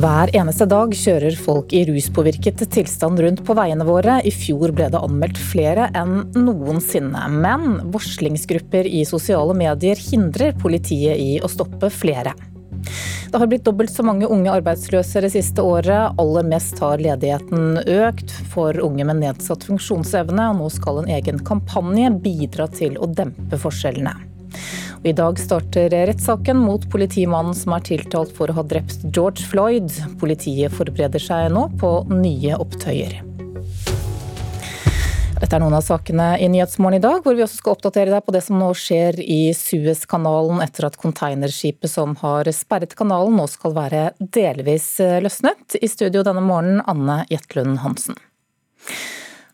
Hver eneste dag kjører folk i ruspåvirket tilstand rundt på veiene våre. I fjor ble det anmeldt flere enn noensinne. Men varslingsgrupper i sosiale medier hindrer politiet i å stoppe flere. Det har blitt dobbelt så mange unge arbeidsløse det siste året. Aller mest har ledigheten økt for unge med nedsatt funksjonsevne. og Nå skal en egen kampanje bidra til å dempe forskjellene. Og I dag starter rettssaken mot politimannen som er tiltalt for å ha drept George Floyd. Politiet forbereder seg nå på nye opptøyer. Dette er noen av sakene i Nyhetsmorgen i dag, hvor vi også skal oppdatere deg på det som nå skjer i Suezkanalen etter at containerskipet som har sperret kanalen nå skal være delvis løsnet. I studio denne morgenen, Anne Jetlund Hansen.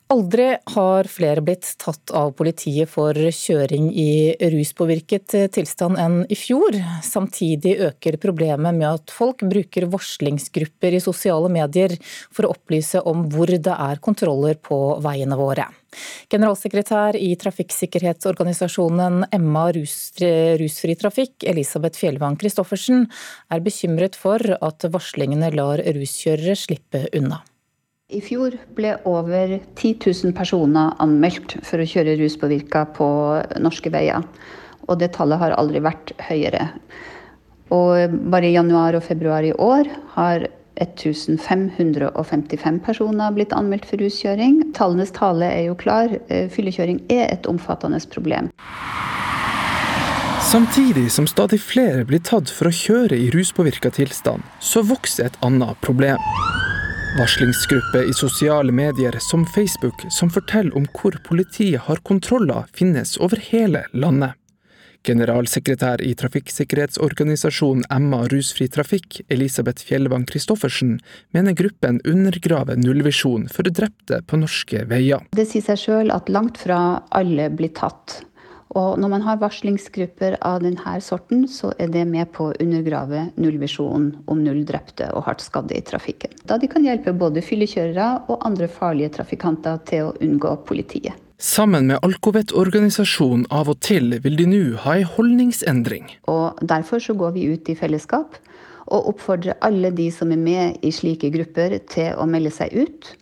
Aldri har flere blitt tatt av politiet for kjøring i ruspåvirket tilstand enn i fjor. Samtidig øker problemet med at folk bruker varslingsgrupper i sosiale medier for å opplyse om hvor det er kontroller på veiene våre. Generalsekretær i trafikksikkerhetsorganisasjonen Emma Rusfri Trafikk, Elisabeth Fjellvang Christoffersen, er bekymret for at varslingene lar ruskjørere slippe unna. I fjor ble over 10 000 personer anmeldt for å kjøre ruspåvirka på norske veier. Og det tallet har aldri vært høyere. Og bare i januar og februar i år har 1555 personer blitt anmeldt for ruskjøring. Tallenes tale er jo klar. Eh, fyllekjøring er et omfattende problem. Samtidig som stadig flere blir tatt for å kjøre i ruspåvirka tilstand, så vokser et annet problem. Varslingsgrupper i sosiale medier som Facebook som forteller om hvor politiet har kontroller, finnes over hele landet. Generalsekretær i trafikksikkerhetsorganisasjonen Emma Rusfri Trafikk, Elisabeth Fjellvang Christoffersen, mener gruppen undergraver nullvisjonen for drepte på norske veier. Det sier seg sjøl at langt fra alle blir tatt. Og når man har varslingsgrupper av denne sorten, så er det med på å undergrave nullvisjonen om null drepte og hardt skadde i trafikken. Da de kan hjelpe både fyllekjørere og andre farlige trafikanter til å unngå politiet. Sammen med Alkovet-organisasjonen Av og til vil de nå ha en holdningsendring. Og Derfor så går vi ut i fellesskap og oppfordrer alle de som er med i slike grupper til å melde seg ut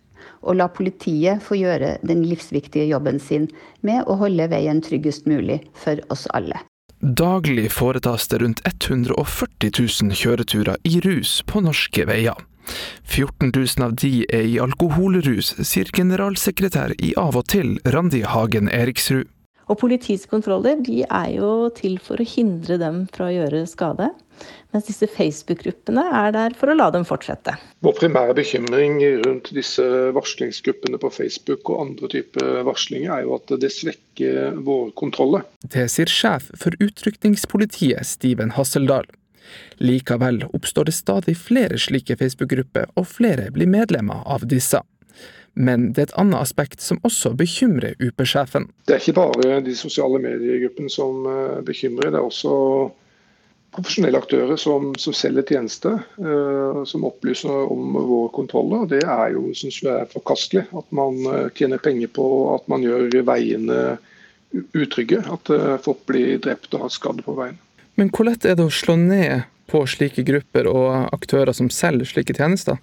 og la politiet få gjøre den livsviktige jobben sin med å holde veien tryggest mulig for oss alle. Daglig foretas det rundt 140 000 kjøreturer i rus på norske veier. 14 000 av de er i alkoholrus, sier generalsekretær i Av og til, Randi Hagen Eriksrud. Og politiets kontroller de er jo til for å hindre dem fra å gjøre skade. Mens disse Facebook-gruppene er der for å la dem fortsette. Vår primære bekymring rundt disse varslingsgruppene på Facebook og andre typer varslinger, er jo at det svekker våre kontroller. Det sier sjef for utrykningspolitiet, Steven Hasseldal. Likevel oppstår det stadig flere slike Facebook-grupper, og flere blir medlemmer av disse. Men det er et annet aspekt som også bekymrer UP-sjefen. Det er ikke bare de sosiale mediegruppene som eh, bekymrer, det er også profesjonelle aktører som, som selger tjenester, uh, som opplyser om våre kontroller. Det er jo, synes jeg, er forkastelig. At man uh, tjener penger på at man gjør veiene utrygge. At uh, folk blir drept og har skadd på veien. Men hvor lett er det å slå ned på slike grupper og aktører som selger slike tjenester?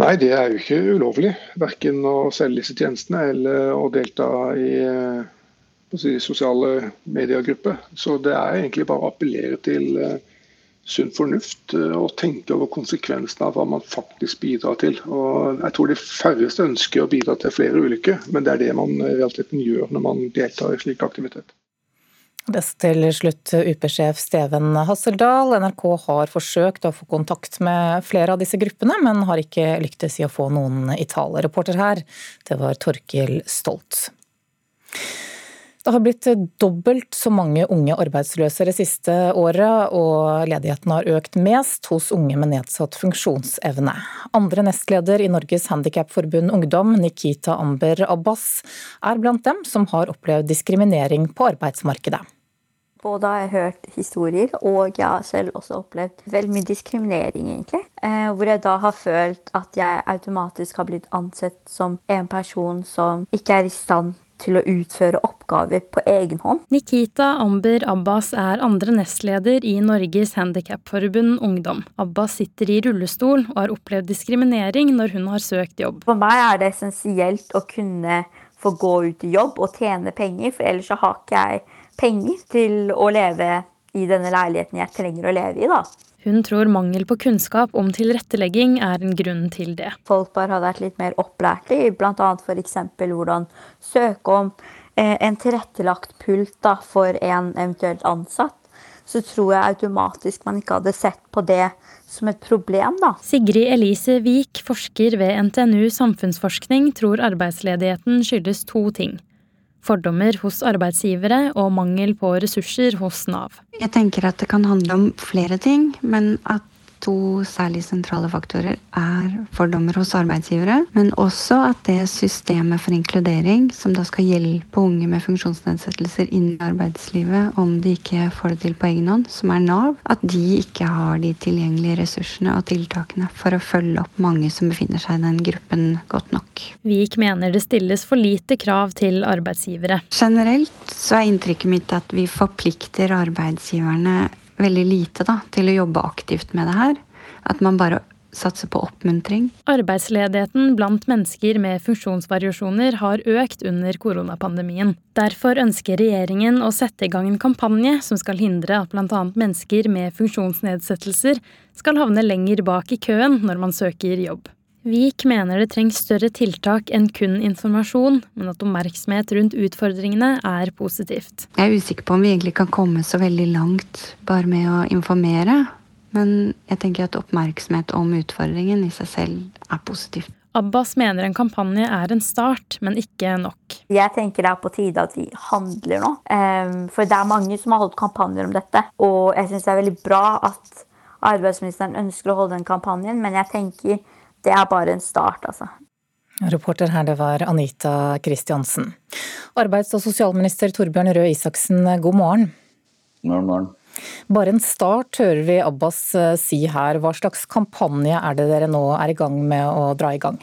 Nei, det er jo ikke ulovlig. Verken å selge disse tjenestene eller å delta i eh, si, sosiale mediegrupper. Så det er egentlig bare å appellere til sunn fornuft uh, og tenke over konsekvensene av hva man faktisk bidrar til. Og jeg tror de færreste ønsker å bidra til flere ulykker, men det er det man i realiteten gjør når man deltar i slik aktivitet. Dette til slutt UP-sjef Steven Hasseldal. NRK har forsøkt å få kontakt med flere av disse gruppene, men har ikke lyktes i å få noen i tale. Reporter her, det var Torkil Stolt. Det har blitt dobbelt så mange unge arbeidsløse det siste året, og ledigheten har økt mest hos unge med nedsatt funksjonsevne. Andre nestleder i Norges Handikapforbund Ungdom, Nikita Amber Abbas, er blant dem som har opplevd diskriminering på arbeidsmarkedet. Både har jeg hørt historier, og jeg har selv også opplevd veldig mye diskriminering, egentlig. Eh, hvor jeg da har følt at jeg automatisk har blitt ansett som en person som ikke er i stand til å utføre oppgaver på egen hånd. Nikita Amber Abbas er andre nestleder i Norges Handikapforbund Ungdom. Abbas sitter i rullestol og har opplevd diskriminering når hun har søkt jobb. For meg er det essensielt å kunne få gå ut i jobb og tjene penger, for ellers så har ikke jeg penger til å leve i denne leiligheten jeg trenger å leve i. da. Hun tror mangel på kunnskap om tilrettelegging er en grunn til det. Folk bare har vært litt mer opplærte i bl.a. f.eks. hvordan søke om eh, en tilrettelagt pult da, for en eventuelt ansatt. Så tror jeg automatisk man ikke hadde sett på det som et problem, da. Sigrid Elise Wiik, forsker ved NTNU samfunnsforskning, tror arbeidsledigheten skyldes to ting fordommer hos arbeidsgivere og mangel på ressurser hos Nav. Jeg tenker at det kan handle om flere ting, men at to særlig sentrale faktorer er fordommer hos arbeidsgivere, men også at det systemet for inkludering, som da skal hjelpe unge med funksjonsnedsettelser inn i arbeidslivet om de ikke får det til på egen hånd, som er Nav, at de ikke har de tilgjengelige ressursene og tiltakene for å følge opp mange som befinner seg i den gruppen godt nok. Vik mener det stilles for lite krav til arbeidsgivere. Generelt så er inntrykket mitt at vi forplikter arbeidsgiverne veldig lite da, til å jobbe aktivt med det her. At man bare satser på oppmuntring. Arbeidsledigheten blant mennesker med funksjonsvariasjoner har økt under koronapandemien. Derfor ønsker regjeringen å sette i gang en kampanje som skal hindre at bl.a. mennesker med funksjonsnedsettelser skal havne lenger bak i køen når man søker jobb. Vik mener det trengs større tiltak enn kun informasjon, men at oppmerksomhet rundt utfordringene er positivt. Jeg er usikker på om vi egentlig kan komme så veldig langt bare med å informere. Men jeg tenker at oppmerksomhet om utfordringen i seg selv er positivt. Abbas mener en kampanje er en start, men ikke nok. Jeg tenker det er på tide at vi handler nå. Ehm, for det er mange som har holdt kampanjer om dette. Og jeg syns det er veldig bra at arbeidsministeren ønsker å holde den kampanjen, men jeg tenker det er bare en start, altså. Reporter her, det var Anita Kristiansen. Arbeids- og sosialminister Torbjørn Røe Isaksen, god morgen. God morgen. Bare en start, hører vi Abbas eh, si her. Hva slags kampanje er det dere nå er i gang med å dra i gang?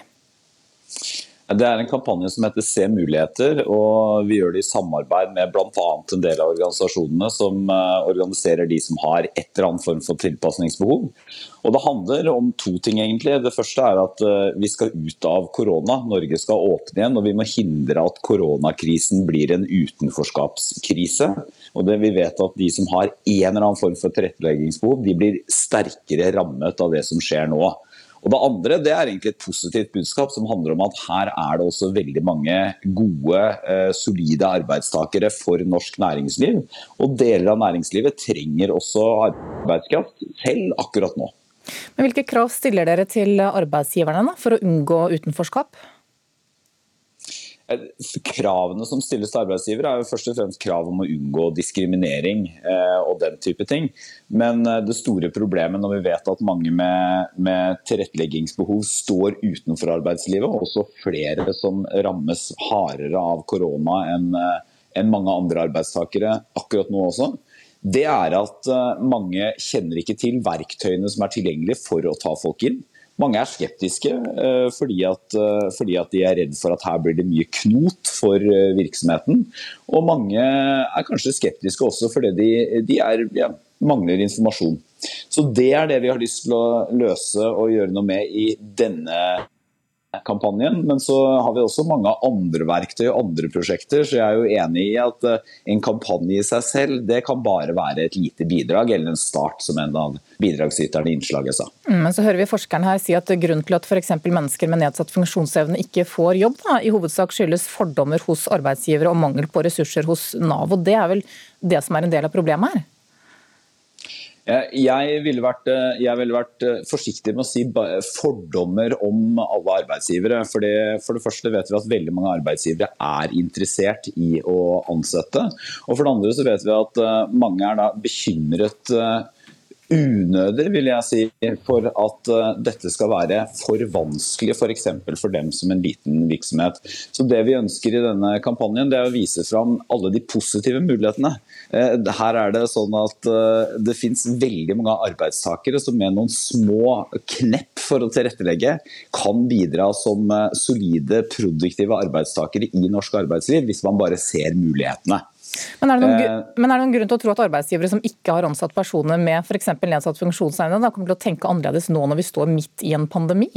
Det er en kampanje som heter Se muligheter, og vi gjør det i samarbeid med bl.a. en del av organisasjonene som eh, organiserer de som har et eller annet form for tilpasningsbehov. Og Det handler om to ting. egentlig. Det første er at eh, vi skal ut av korona. Norge skal åpne igjen, og vi må hindre at koronakrisen blir en utenforskapskrise. Og det, Vi vet at de som har en eller annen form for tilretteleggingsbehov, de blir sterkere rammet av det som skjer nå. Og Det andre det er egentlig et positivt budskap som handler om at her er det også veldig mange gode, eh, solide arbeidstakere for norsk næringsliv. Og deler av næringslivet trenger også arbeidskraft selv akkurat nå. Men Hvilke krav stiller dere til arbeidsgiverne da, for å unngå utenforskap? Eh, kravene som stilles til arbeidsgivere er jo først og fremst krav om å unngå diskriminering eh, og den type ting. Men eh, det store problemet når vi vet at mange med, med tilretteleggingsbehov står utenfor arbeidslivet, og også flere som rammes hardere av korona enn enn mange andre arbeidstakere akkurat nå også, det er at mange kjenner ikke til verktøyene som er tilgjengelige for å ta folk inn. Mange er skeptiske eh, fordi at, eh, fordi at, de er redd for at her blir det mye knot for eh, virksomheten. Og mange er kanskje skeptiske også fordi de, de er, ja, mangler informasjon. Så det er det vi har lyst til å løse og gjøre noe med i denne kampanjen. Men så har vi også mange andre verktøy og andre prosjekter, så jeg er jo enig i at eh, en kampanje i seg selv det kan bare være et lite bidrag, eller en start, som en av bidragsyterne i innslaget sa. Mm, men så hører vi forskeren her si at grunnen til at f.eks. mennesker med nedsatt funksjonsevne ikke får jobb, da, i hovedsak skyldes fordommer hos arbeidsgivere og mangel på ressurser hos Nav. og Det er vel det som er en del av problemet her? Jeg ville, vært, eh, jeg ville vært, eh, forsiktig med å si fordommer om alle arbeidsgivere. For det, for det første vet vi at veldig mange arbeidsgivere er interessert i å ansette. Og for det andre så vet vi at eh, mange er bekymret unødig, vil jeg si, for at uh, dette skal være for vanskelig f.eks. For, for dem som en liten virksomhet. Så Det vi ønsker i denne kampanjen, det er å vise fram alle de positive mulighetene. Uh, her er det sånn at uh, det finnes veldig mange arbeidstakere som med noen små knepp for å tilrettelegge, kan bidra som solide, produktive arbeidstakere i norsk arbeidsliv, hvis man bare ser mulighetene. Men er, noen, eh, men er, det noen, grunn til å tro at arbeidsgivere som ikke har ansatt personer med f.eks. nedsatt funksjonsevne, kommer til å tenke annerledes nå når vi står midt i en pandemi?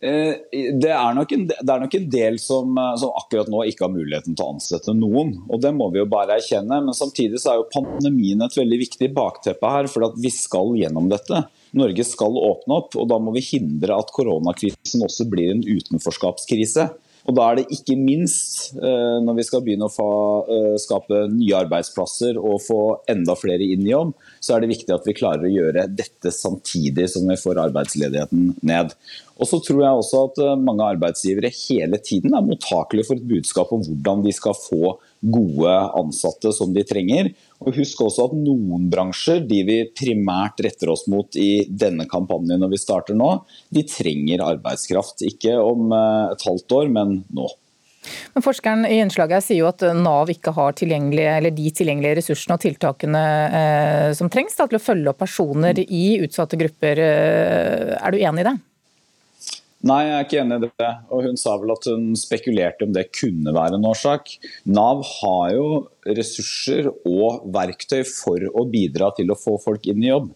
Eh, det er, en, det er nok en del som, eh, som, akkurat nå ikke har muligheten til å ansette noen. og Det må vi jo bare erkjenne. Men samtidig så er jo pandemien et veldig viktig bakteppe her. For vi skal gjennom dette. Norge skal åpne opp, og da må vi hindre at koronakrisen også blir en utenforskapskrise. Og Da er det ikke minst, eh, når vi skal begynne å få, eh, skape nye arbeidsplasser og få enda flere inn i jobb, så er det viktig at vi klarer å gjøre dette samtidig som vi får arbeidsledigheten ned. Og så tror jeg også at eh, mange arbeidsgivere hele tiden er mottakelige for et budskap om hvordan de skal få gode ansatte som de trenger. Og Husk også at noen bransjer, de vi primært retter oss mot i denne kampanjen når vi starter nå, de trenger arbeidskraft. Ikke om eh, et halvt år, men nå. Men Forskeren i innslaget sier jo at Nav ikke har de tilgjengelige ressursene og tiltakene eh, som trengs da, til å følge opp personer i utsatte grupper. Eh, er du enig i det? Nei, jeg er ikke enig i det. Og hun sa vel at hun spekulerte om det kunne være en årsak. Nav har jo ressurser og verktøy for å bidra til å få folk inn i jobb.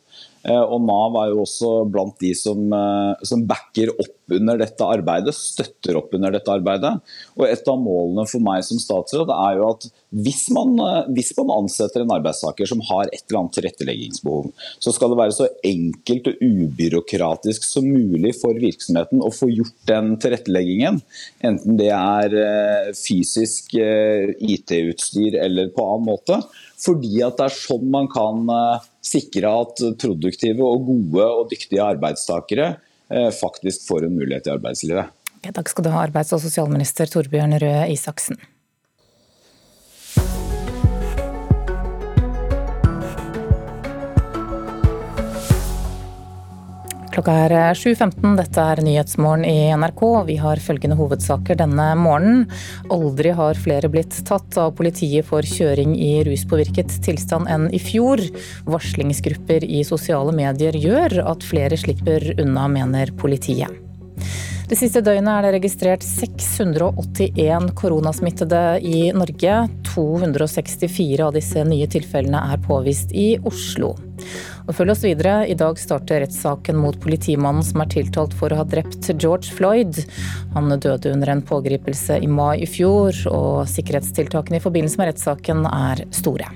Eh, og Nav er jo også blant de som, eh, som, backer opp under dette arbeidet, støtter opp under dette arbeidet. Og Et av målene for meg som statsråd er jo at hvis man, eh, hvis man ansetter en arbeidstaker som har et eller annet tilretteleggingsbehov, så skal det være så enkelt og ubyråkratisk som mulig for virksomheten å få gjort den tilretteleggingen. Enten det er fysisk IT-utstyr eller på annen måte. Fordi at det er sånn man kan sikre at produktive og gode og dyktige arbeidstakere eh, faktisk får en mulighet i arbeidslivet. Takk skal du ha, arbeids- og sosialminister Torbjørn Røe Isaksen. Klokka er 7.15, dette er Nyhetsmorgen i NRK. Vi har følgende hovedsaker denne morgenen. Aldri har flere blitt tatt av politiet for kjøring i ruspåvirket tilstand enn i fjor. Varslingsgrupper i sosiale medier gjør at flere slipper unna, mener politiet. Det siste døgnet er det registrert 681 koronasmittede i Norge. 264 av disse nye tilfellene er påvist i Oslo. Og følg oss videre. I dag starter rettssaken mot politimannen som er tiltalt for å ha drept George Floyd. Han døde under en pågripelse i mai i fjor, og sikkerhetstiltakene i forbindelse med rettssaken er store.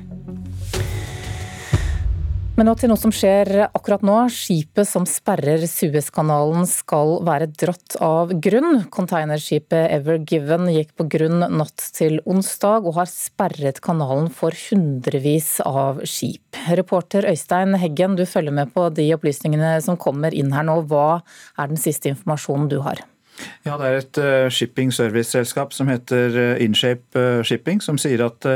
Men nå til noe som skjer akkurat nå. Skipet som sperrer Suezkanalen skal være dratt av grunn. Containerskipet Ever Given gikk på grunn natt til onsdag og har sperret kanalen for hundrevis av skip. Reporter Øystein Heggen, du følger med på de opplysningene som kommer inn her nå. Hva er den siste informasjonen du har? Ja, Det er et uh, shipping service-selskap som heter uh, Inshape uh, Shipping, som sier at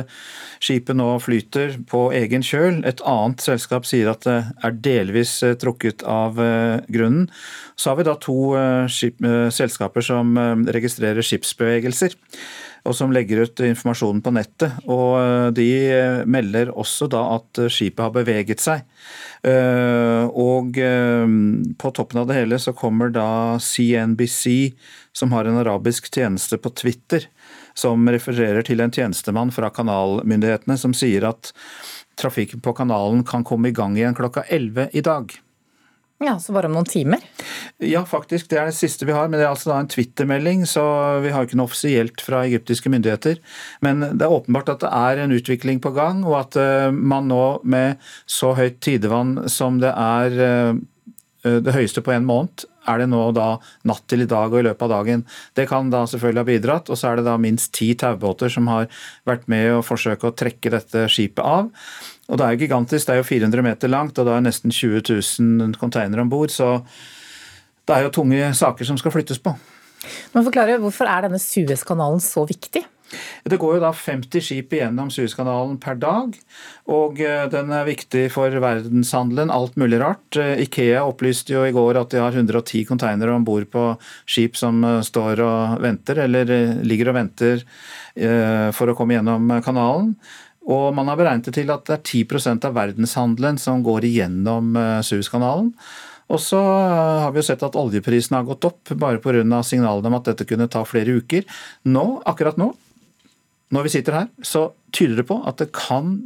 skipet nå flyter på egen kjøl. Et annet selskap sier at det er delvis trukket av grunnen. Så har vi da to selskaper som registrerer skipsbevegelser og som legger ut informasjonen på nettet. Og eh, De eh, melder også da at eh, skipet har beveget seg. Og på toppen av det hele så kommer da CNBC, som har en arabisk tjeneste på Twitter, som refererer til en tjenestemann fra kanalmyndighetene som sier at trafikken på kanalen kan komme i gang igjen klokka 11 i dag. Ja, Så bare om noen timer? Ja, faktisk. Det er det siste vi har. Men det er altså da en Twitter-melding, så vi har ikke noe offisielt fra egyptiske myndigheter. Men det er åpenbart at det er en utvikling på gang, og at eh, man nå med så høyt tidevann som det er eh, det høyeste på en måned, er det nå da natt til i dag og i løpet av dagen. Det kan da selvfølgelig ha bidratt. Og så er det da minst ti taubåter som har vært med å forsøke å trekke dette skipet av. Og det er jo gigantisk, det er jo 400 meter langt, og det er nesten 20 000 containere om bord. Så det er jo tunge saker som skal flyttes på. Men forklare, Hvorfor er denne Suezkanalen så viktig? Det går jo da 50 skip igjennom Suezkanalen per dag, og eh, den er viktig for verdenshandelen, alt mulig rart. Eh, Ikea opplyste jo i går at de har 110 containere om bord på skip som eh, står og venter, eller ligger og venter for å komme gjennom kanalen. Og man har beregnet det til at det er 10% av verdenshandelen som går igjennom Suezkanalen. Og så har vi jo sett at oljeprisen har gått opp bare pga. signalene om at dette kunne ta flere uker. Nå, akkurat nå, når vi sitter her, så tyder det på at det kan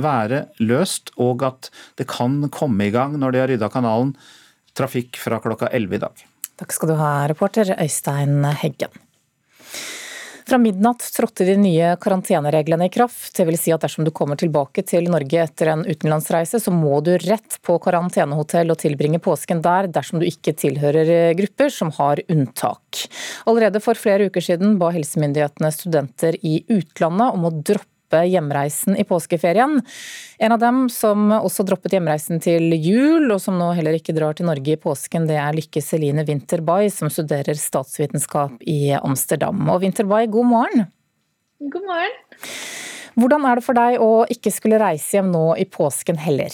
være løst, og at det kan komme i gang når de har rydda kanalen, trafikk fra klokka 11 i dag. Takk skal du ha, reporter Øystein Heggen. Fra midnatt trådte de nye karantenereglene i kraft. Det vil si at dersom du kommer tilbake til Norge etter en utenlandsreise, så må du rett på karantenehotell og tilbringe påsken der dersom du ikke tilhører grupper som har unntak. Allerede for flere uker siden ba helsemyndighetene studenter i utlandet om å droppe droppe hjemreisen i påskeferien. En av dem som også droppet hjemreisen til jul, og som nå heller ikke drar til Norge i påsken, det er Lykke Celine Winterbay, som studerer statsvitenskap i Amsterdam. Og Winterbay, god morgen. God morgen. Hvordan er det for deg å ikke skulle reise hjem nå i påsken heller?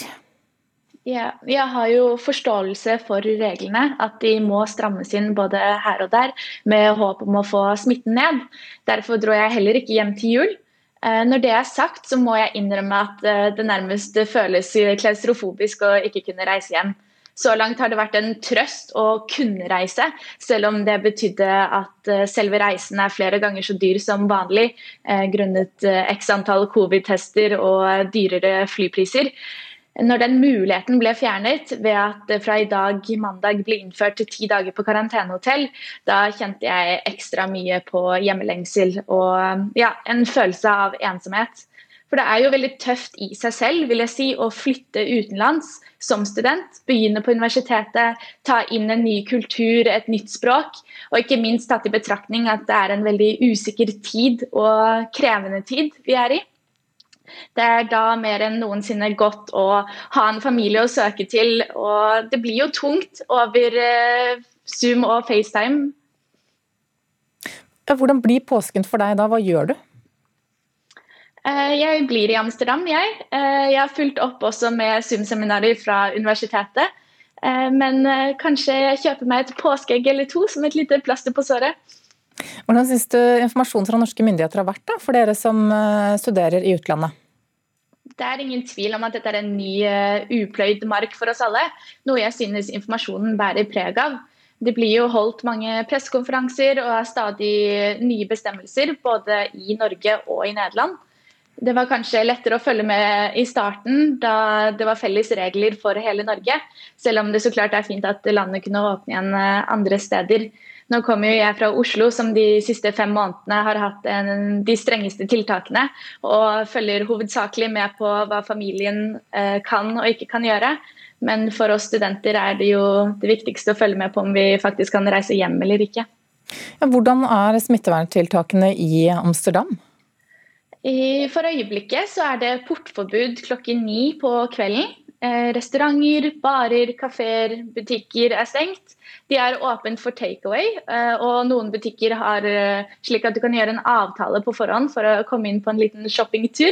Ja, jeg har jo forståelse for reglene, at de må strammes inn både her og der med håp om å få smitten ned. Derfor dro jeg heller ikke hjem til jul. Eh, når det er sagt, så må jeg innrømme at eh, det nærmest føles klaustrofobisk å ikke kunne reise hjem. Så langt har det vært en trøst å kunne reise, selv om det betydde at eh, selve reisen er flere ganger så dyr som vanlig grunnet x antall covid-tester og dyrere flypriser. Når den muligheten ble fjernet ved at det fra i dag mandag ble innført ti dager på karantenehotell, da kjente jeg ekstra mye på hjemmelengsel og ja, en følelse av ensomhet. For det er jo veldig tøft i seg selv vil jeg si, å flytte utenlands som student. Begynne på universitetet, ta inn en ny kultur, et nytt språk. Og ikke minst tatt i betraktning at det er en veldig usikker tid og krevende tid vi er i. Det er da mer enn noensinne godt å ha en familie å søke til. Og det blir jo tungt over eh, Zoom og FaceTime. Hvordan blir påsken for deg da? Hva gjør du? Eh, jeg blir i Amsterdam, jeg. Eh, jeg har fulgt opp også med Zoom-seminarer fra universitetet. Men kanskje jeg kjøper meg et påskeegg eller to som et lite plaster på såret. Hvordan syns du informasjonen fra norske myndigheter har vært da, for dere som eh, studerer i utlandet? Det er ingen tvil om at dette er en ny uh, upløyd mark for oss alle. Noe jeg synes informasjonen bærer preg av. Det blir jo holdt mange pressekonferanser og er stadig nye bestemmelser både i Norge og i Nederland. Det var kanskje lettere å følge med i starten, da det var felles regler for hele Norge. Selv om det så klart er fint at landet kunne åpne igjen eh, andre steder. Nå kommer jo jeg fra Oslo, som de siste fem månedene har hatt en, de strengeste tiltakene. Og følger hovedsakelig med på hva familien eh, kan og ikke kan gjøre. Men for oss studenter er det jo det viktigste å følge med på om vi faktisk kan reise hjem eller ikke. Ja, hvordan er smitteverntiltakene i Amsterdam? For øyeblikket så er det portforbud klokken ni på kvelden. Eh, restauranter, barer, kafeer, butikker er stengt. De er åpent for takeaway, eh, og noen butikker har eh, slik at du kan gjøre en avtale på forhånd for å komme inn på en liten shoppingtur.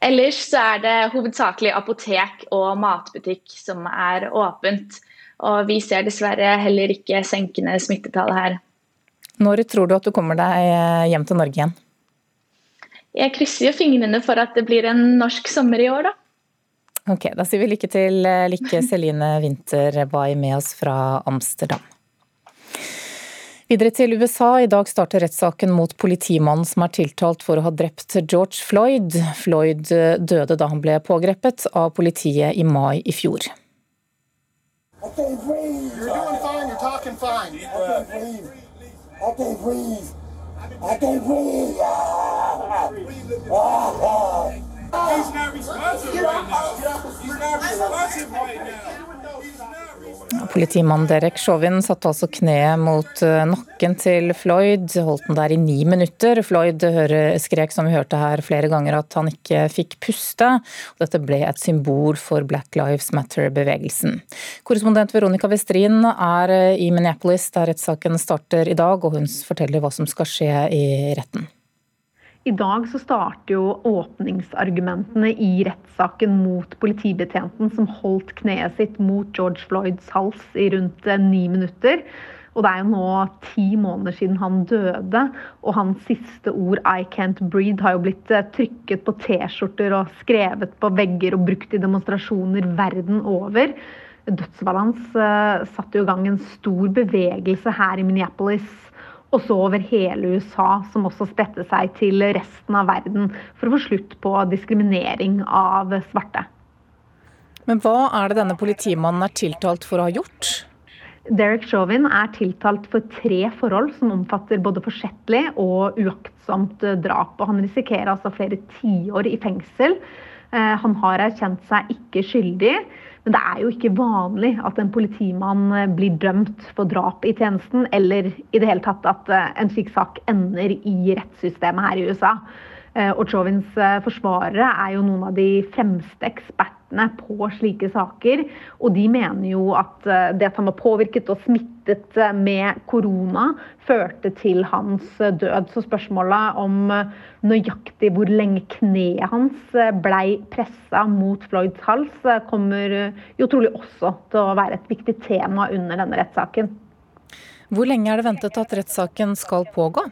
Ellers så er det hovedsakelig apotek og matbutikk som er åpent. Og vi ser dessverre heller ikke senkende smittetall her. Når tror du at du kommer deg hjem til Norge igjen? Jeg krysser jo fingrene for at det blir en norsk sommer i år, da. Ok, Da sier vi lykke til, eh, Lykke Celine Winterbay med oss fra Amsterdam. Videre til USA. I dag starter rettssaken mot politimannen som er tiltalt for å ha drept George Floyd. Floyd eh, døde da han ble pågrepet av politiet i mai i fjor. I can't breathe. He's not responsive right now. He's not responsive right now. Politimann Derek Chauvin satte altså kneet mot eh, nakken til Floyd, holdt den der i ni minutter. Floyd skrek som vi hørte her flere ganger at han ikke fikk puste. Dette ble et symbol for Black Lives Matter-bevegelsen. Korrespondent Veronica Westrin er eh, i Minneapolis der rettssaken starter i dag, og hun forteller hva som skal skje i retten. I dag så starter jo åpningsargumentene i rettssaken mot politibetjenten som holdt kneet sitt mot George Floyds hals i rundt eh, ni minutter. Og det er jo nå ti måneder siden han døde, og hans siste ord 'I can't breathe' har jo blitt eh, trykket på T-skjorter og skrevet på vegger og brukt i demonstrasjoner verden over. Dødsfallet hans uh, satte jo i gang en stor bevegelse her i Minneapolis og så over hele USA, som også spredte seg til resten av verden for å få slutt på diskriminering av svarte. Men hva er det denne politimannen er tiltalt for å ha gjort? Derek Chauvin er tiltalt for tre forhold som omfatter både forsettlig og uaktsomt drap. og Han risikerer altså flere tiår i fengsel. Eh, han har erkjent seg ikke skyldig. Men det er jo ikke vanlig at en politimann eh, blir dømt for drap i tjenesten, eller i det hele tatt at eh, en slik sak ender i rettssystemet her i USA. Eh, og Chauvins forsvarere er jo noen av de fremste ekspertene på slike saker. Og de mener jo at det at han var påvirket og smittet med korona, førte til hans død. Så spørsmålet om nøyaktig hvor lenge kneet hans eh, blei pressa mot Floyds hals, eh, kommer eh, jo trolig også til å være et viktig tema under denne rettssaken. Hvor lenge er det ventet at rettssaken skal pågå?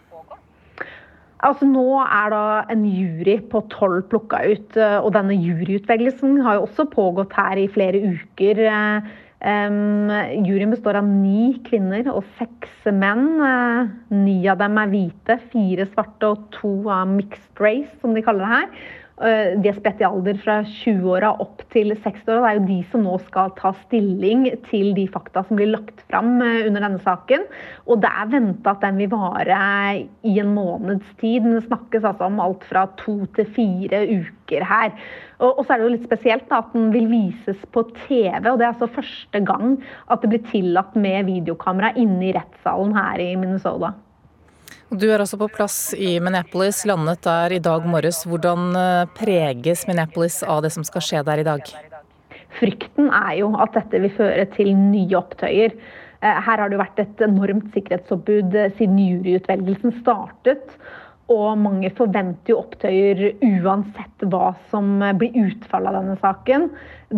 Altså Nå er da en jury på tolv plukka ut, og denne juryutvelgelsen har jo også pågått her i flere uker. Um, juryen består av ni kvinner og seks menn. Uh, ni av dem er hvite, fire svarte og to av mixed race, som de kaller det her. Eh, de er spett i alder fra 20-åra opp til 60-åra. Det er jo de som nå skal ta stilling til de fakta som blir lagt fram eh, under denne saken. Og det er venta at den vil vare i en måneds tid. Men det snakkes altså om alt fra to til fire uker her. Og så er det jo litt spesielt at den vil vises på TV. og Det er altså første gang at det blir tillatt med videokamera inne i rettssalen her i Minnesota. Du er også på plass i Minneapolis, landet der i dag morges. Hvordan eh, preges Minneapolis av det som skal skje der i dag? Frykten er jo at dette vil føre til nye opptøyer. Eh, her har det jo vært et enormt sikkerhetsoppbud eh, siden juryutvelgelsen startet. Og mange forventer jo opptøyer uansett hva som blir utfallet av denne saken.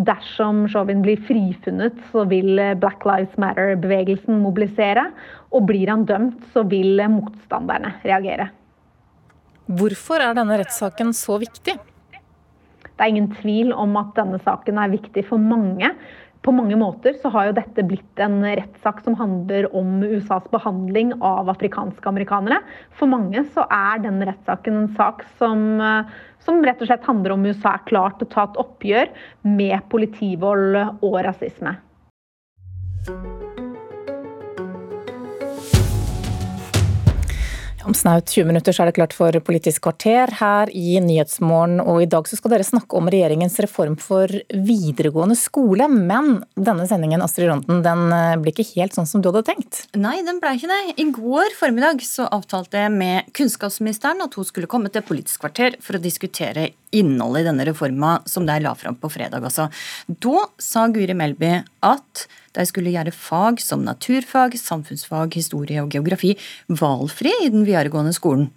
Dersom Chauvin blir frifunnet, så vil Black Lives Matter-bevegelsen mobilisere. Og blir han dømt, så vil motstanderne reagere. Hvorfor er denne rettssaken så viktig? Det er ingen tvil om at denne saken er viktig for mange på mange måter så har jo dette blitt en rettssak som handler om USAs behandling av afrikanske amerikanere. For mange så er den rettssaken en sak som, eh, som rett og slett handler om USA er klart til å ta et oppgjør med politivold og rasisme. Om snaut 20 minutter så er det klart for Politisk kvarter her i Nyhetsmorgen. Og i dag så skal dere snakke om regjeringens reform for videregående skole. Men denne sendingen Astrid Ronden, den eh, blir ikke helt sånn som du hadde tenkt? Nei, den ble ikke det. I går formiddag så avtalte jeg med kunnskapsministeren at hun skulle komme til Politisk kvarter for å diskutere innholdet i denne reforma som de la fram på fredag. Altså. Da sa Guri Melby at de skulle gjøre fag som naturfag, samfunnsfag, historie og geografi valgfri i den videregående skolen.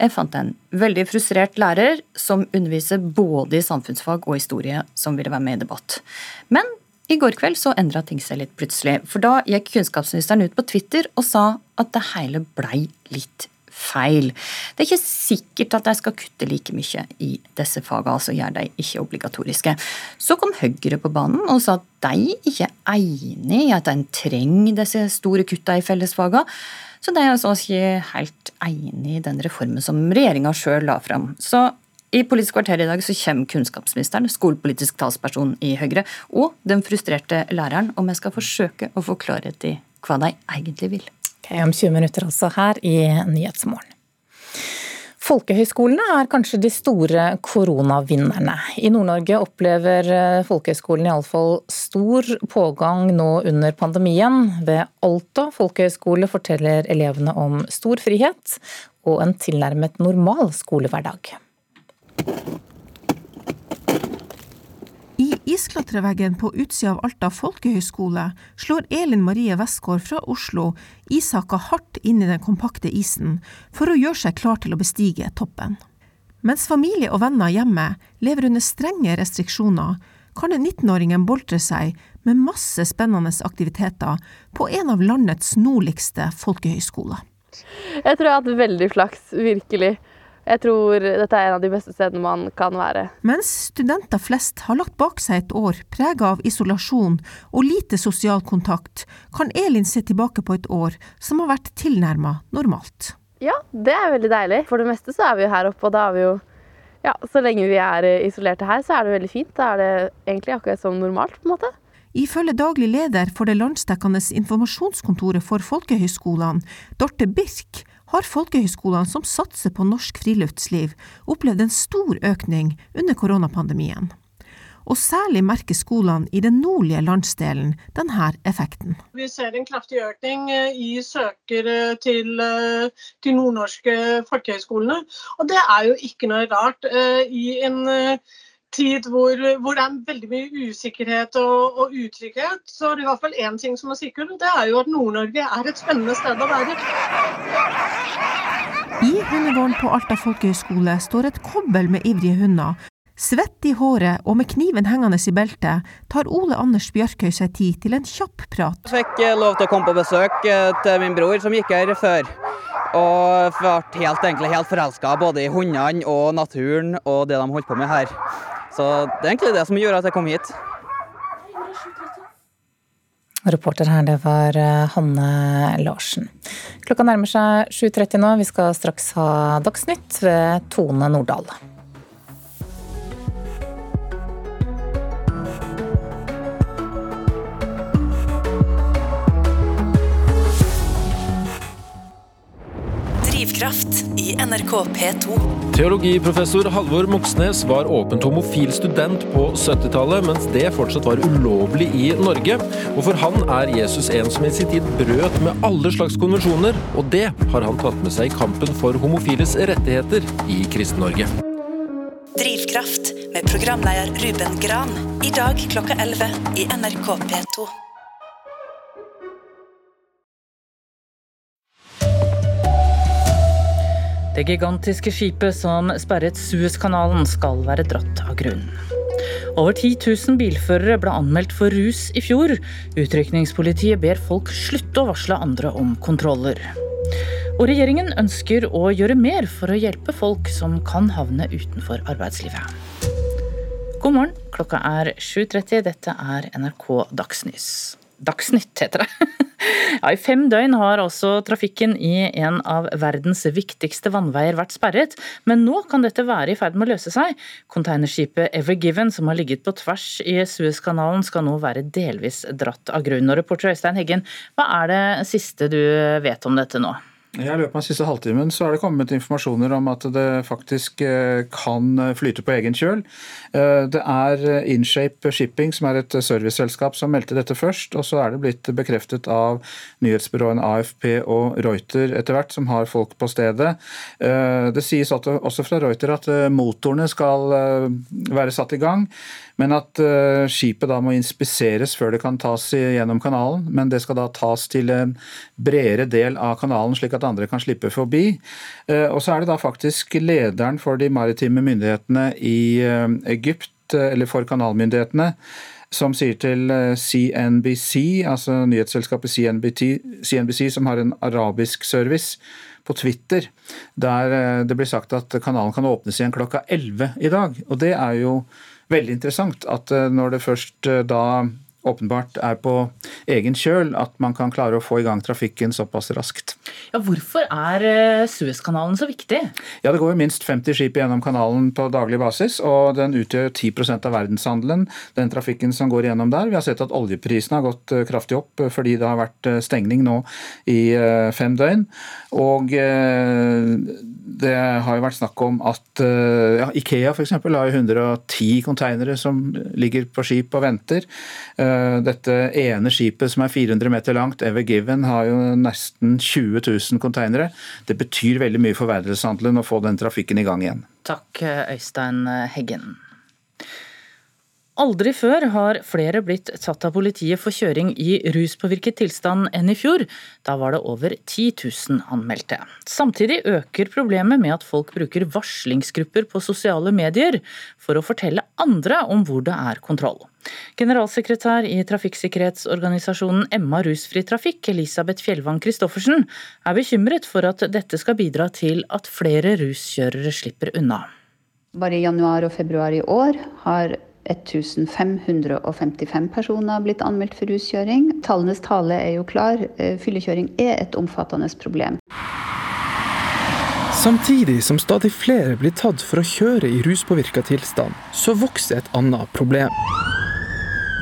Jeg fant en veldig frustrert lærer som underviser både i samfunnsfag og historie, som ville være med i debatt. Men i går kveld så endra ting seg litt plutselig, for da gikk kunnskapsministeren ut på Twitter og sa at det hele blei litt feil. Det er ikke sikkert at de skal kutte like mye i disse fagene, altså gjør de ikke obligatoriske. Så kom Høyre på banen og sa at de ikke er enig i at en trenger disse store kutta i fellesfagene. Så de er altså ikke helt enig i den reformen som regjeringa sjøl la fram. Så i Politisk kvarter i dag så kommer kunnskapsministeren, skolepolitisk talsperson i Høyre, og den frustrerte læreren, og vi skal forsøke å få klarhet i hva de egentlig vil. Okay, om 20 minutter altså her i Nyhetsmorgen. Folkehøyskolene er kanskje de store koronavinnerne. I Nord-Norge opplever eh, folkehøyskolen iallfall stor pågang nå under pandemien. Ved Alta folkehøyskole forteller elevene om stor frihet og en tilnærmet normal skolehverdag. Isklatreveggen på utsida av Alta folkehøgskole slår Elin Marie Westgård fra Oslo ishaka hardt inn i den kompakte isen for å gjøre seg klar til å bestige toppen. Mens familie og venner hjemme lever under strenge restriksjoner, kan 19-åringen boltre seg med masse spennende aktiviteter på en av landets nordligste folkehøyskoler. Jeg tror jeg har hatt veldig flaks, virkelig. Jeg tror dette er en av de beste stedene man kan være. Mens studenter flest har lagt bak seg et år prega av isolasjon og lite sosial kontakt, kan Elin se tilbake på et år som har vært tilnærma normalt. Ja, det er veldig deilig. For det meste så er vi jo her oppe, og da er vi jo Ja, så lenge vi er isolerte her, så er det veldig fint. Da er det egentlig akkurat som normalt, på en måte. Ifølge daglig leder for det landsdekkende informasjonskontoret for folkehøyskolene, Dorte Birk, har folkehøyskolene som satser på norsk friluftsliv, opplevd en stor økning under koronapandemien. Og særlig merker skolene i den nordlige landsdelen denne effekten. Vi ser en kraftig økning eh, i søkere til de eh, nordnorske folkehøyskolene. Og det er jo ikke noe rart eh, i en tid hvor, hvor, det er veldig mye usikkerhet og, og, utrygghet, så er det i hvert fall én ting som er sikkert, det er jo at Nord-Norge er et spennende sted å være. I hundegården på Alta folkehøgskole står et kobbel med ivrige hunder. Svett i håret og med kniven hengende i beltet tar Ole Anders Bjørkøy seg tid til en kjapp prat. Jeg fikk eh, lov til å komme på besøk eh, til min bror som gikk her før. Og ble helt, egentlig helt forelska både i hundene og naturen og det de holdt på med her. Så det er egentlig det som gjør at jeg kom hit. Reporter her, det var eh, Hanne Larsen. Klokka nærmer seg 7.30 nå. Vi skal straks ha Dagsnytt ved Tone Nordahl. Drivkraft i NRK P2. Teologiprofessor Halvor Moxnes var åpent homofil student på 70-tallet, mens det fortsatt var ulovlig i Norge. Og for han er Jesus en som i sin tid brøt med alle slags konvensjoner, og det har han tatt med seg i kampen for homofiles rettigheter i Kristen-Norge. Drivkraft med programleder Ruben Gran. I dag klokka 11 i NRK P2. Det gigantiske skipet som sperret Suezkanalen skal være dratt av grunn. Over 10 000 bilførere ble anmeldt for rus i fjor. Utrykningspolitiet ber folk slutte å varsle andre om kontroller. Og regjeringen ønsker å gjøre mer for å hjelpe folk som kan havne utenfor arbeidslivet. God morgen, klokka er 7.30. Dette er NRK Dagsnytt. Dagsnytt, heter det. Ja, I fem døgn har også trafikken i en av verdens viktigste vannveier vært sperret, men nå kan dette være i ferd med å løse seg. Containerskipet Ever Given, som har ligget på tvers i Suezkanalen, skal nå være delvis dratt av grunn. Reporter Øystein Heggen, hva er det siste du vet om dette nå? I løpet av den siste halvtimen så er det kommet informasjoner om at det faktisk eh, kan flyte på egen kjøl. Eh, det er Inshape Shipping, som er et serviceselskap, som meldte dette først. Og så er det blitt bekreftet av nyhetsbyråene AFP og Reuter etter hvert, som har folk på stedet. Eh, det sies også fra Reuter at motorene skal være satt i gang. Men at uh, skipet da må inspiseres før det kan tas gjennom kanalen. Men det skal da tas til en bredere del av kanalen, slik at andre kan slippe forbi. Uh, og så er det da faktisk lederen for de maritime myndighetene i uh, Egypt, eller for kanalmyndighetene, som sier til CNBC, altså nyhetsselskapet CNBC, CNBC som har en arabisk service, på Twitter, der det blir sagt at kanalen kan åpnes igjen klokka 11 i dag. Og det er jo veldig interessant at eh, når det først eh, da åpenbart er på egen kjøl, at man kan klare å få i gang trafikken såpass raskt. Ja, hvorfor er eh, Suezkanalen så viktig? Ja, Det går jo minst 50 skip gjennom kanalen på daglig basis, og den utgjør 10% av verdenshandelen, den trafikken som går gjennom der. Vi har sett at oljeprisene har gått kraftig opp fordi det har vært stengning nå i fem døgn. Og det har jo vært snakk om at ja, Ikea f.eks. har 110 konteinere som ligger på skip og venter. Eh, dette ene skipet som er 400 meter langt, Ever Given, har jo nesten 20 000 konteinere. Det betyr veldig mye for verdenshandelen å få den trafikken i gang igjen. Takk, Øystein Heggen. Aldri før har flere blitt tatt av politiet for kjøring i ruspåvirket tilstand enn i fjor. Da var det over 10 000 anmeldte. Samtidig øker problemet med at folk bruker varslingsgrupper på sosiale medier for å fortelle andre om hvor det er kontroll. Generalsekretær i trafikksikkerhetsorganisasjonen Emma Rusfri Trafikk, Elisabeth Fjellvang Christoffersen, er bekymret for at dette skal bidra til at flere ruskjørere slipper unna. Bare i januar og februar i år har 1555 personer blitt anmeldt for ruskjøring. Tallenes tale er jo klar. Eh, fyllekjøring er et omfattende problem. Samtidig som stadig flere blir tatt for å kjøre i ruspåvirka tilstand, så vokser et annet problem.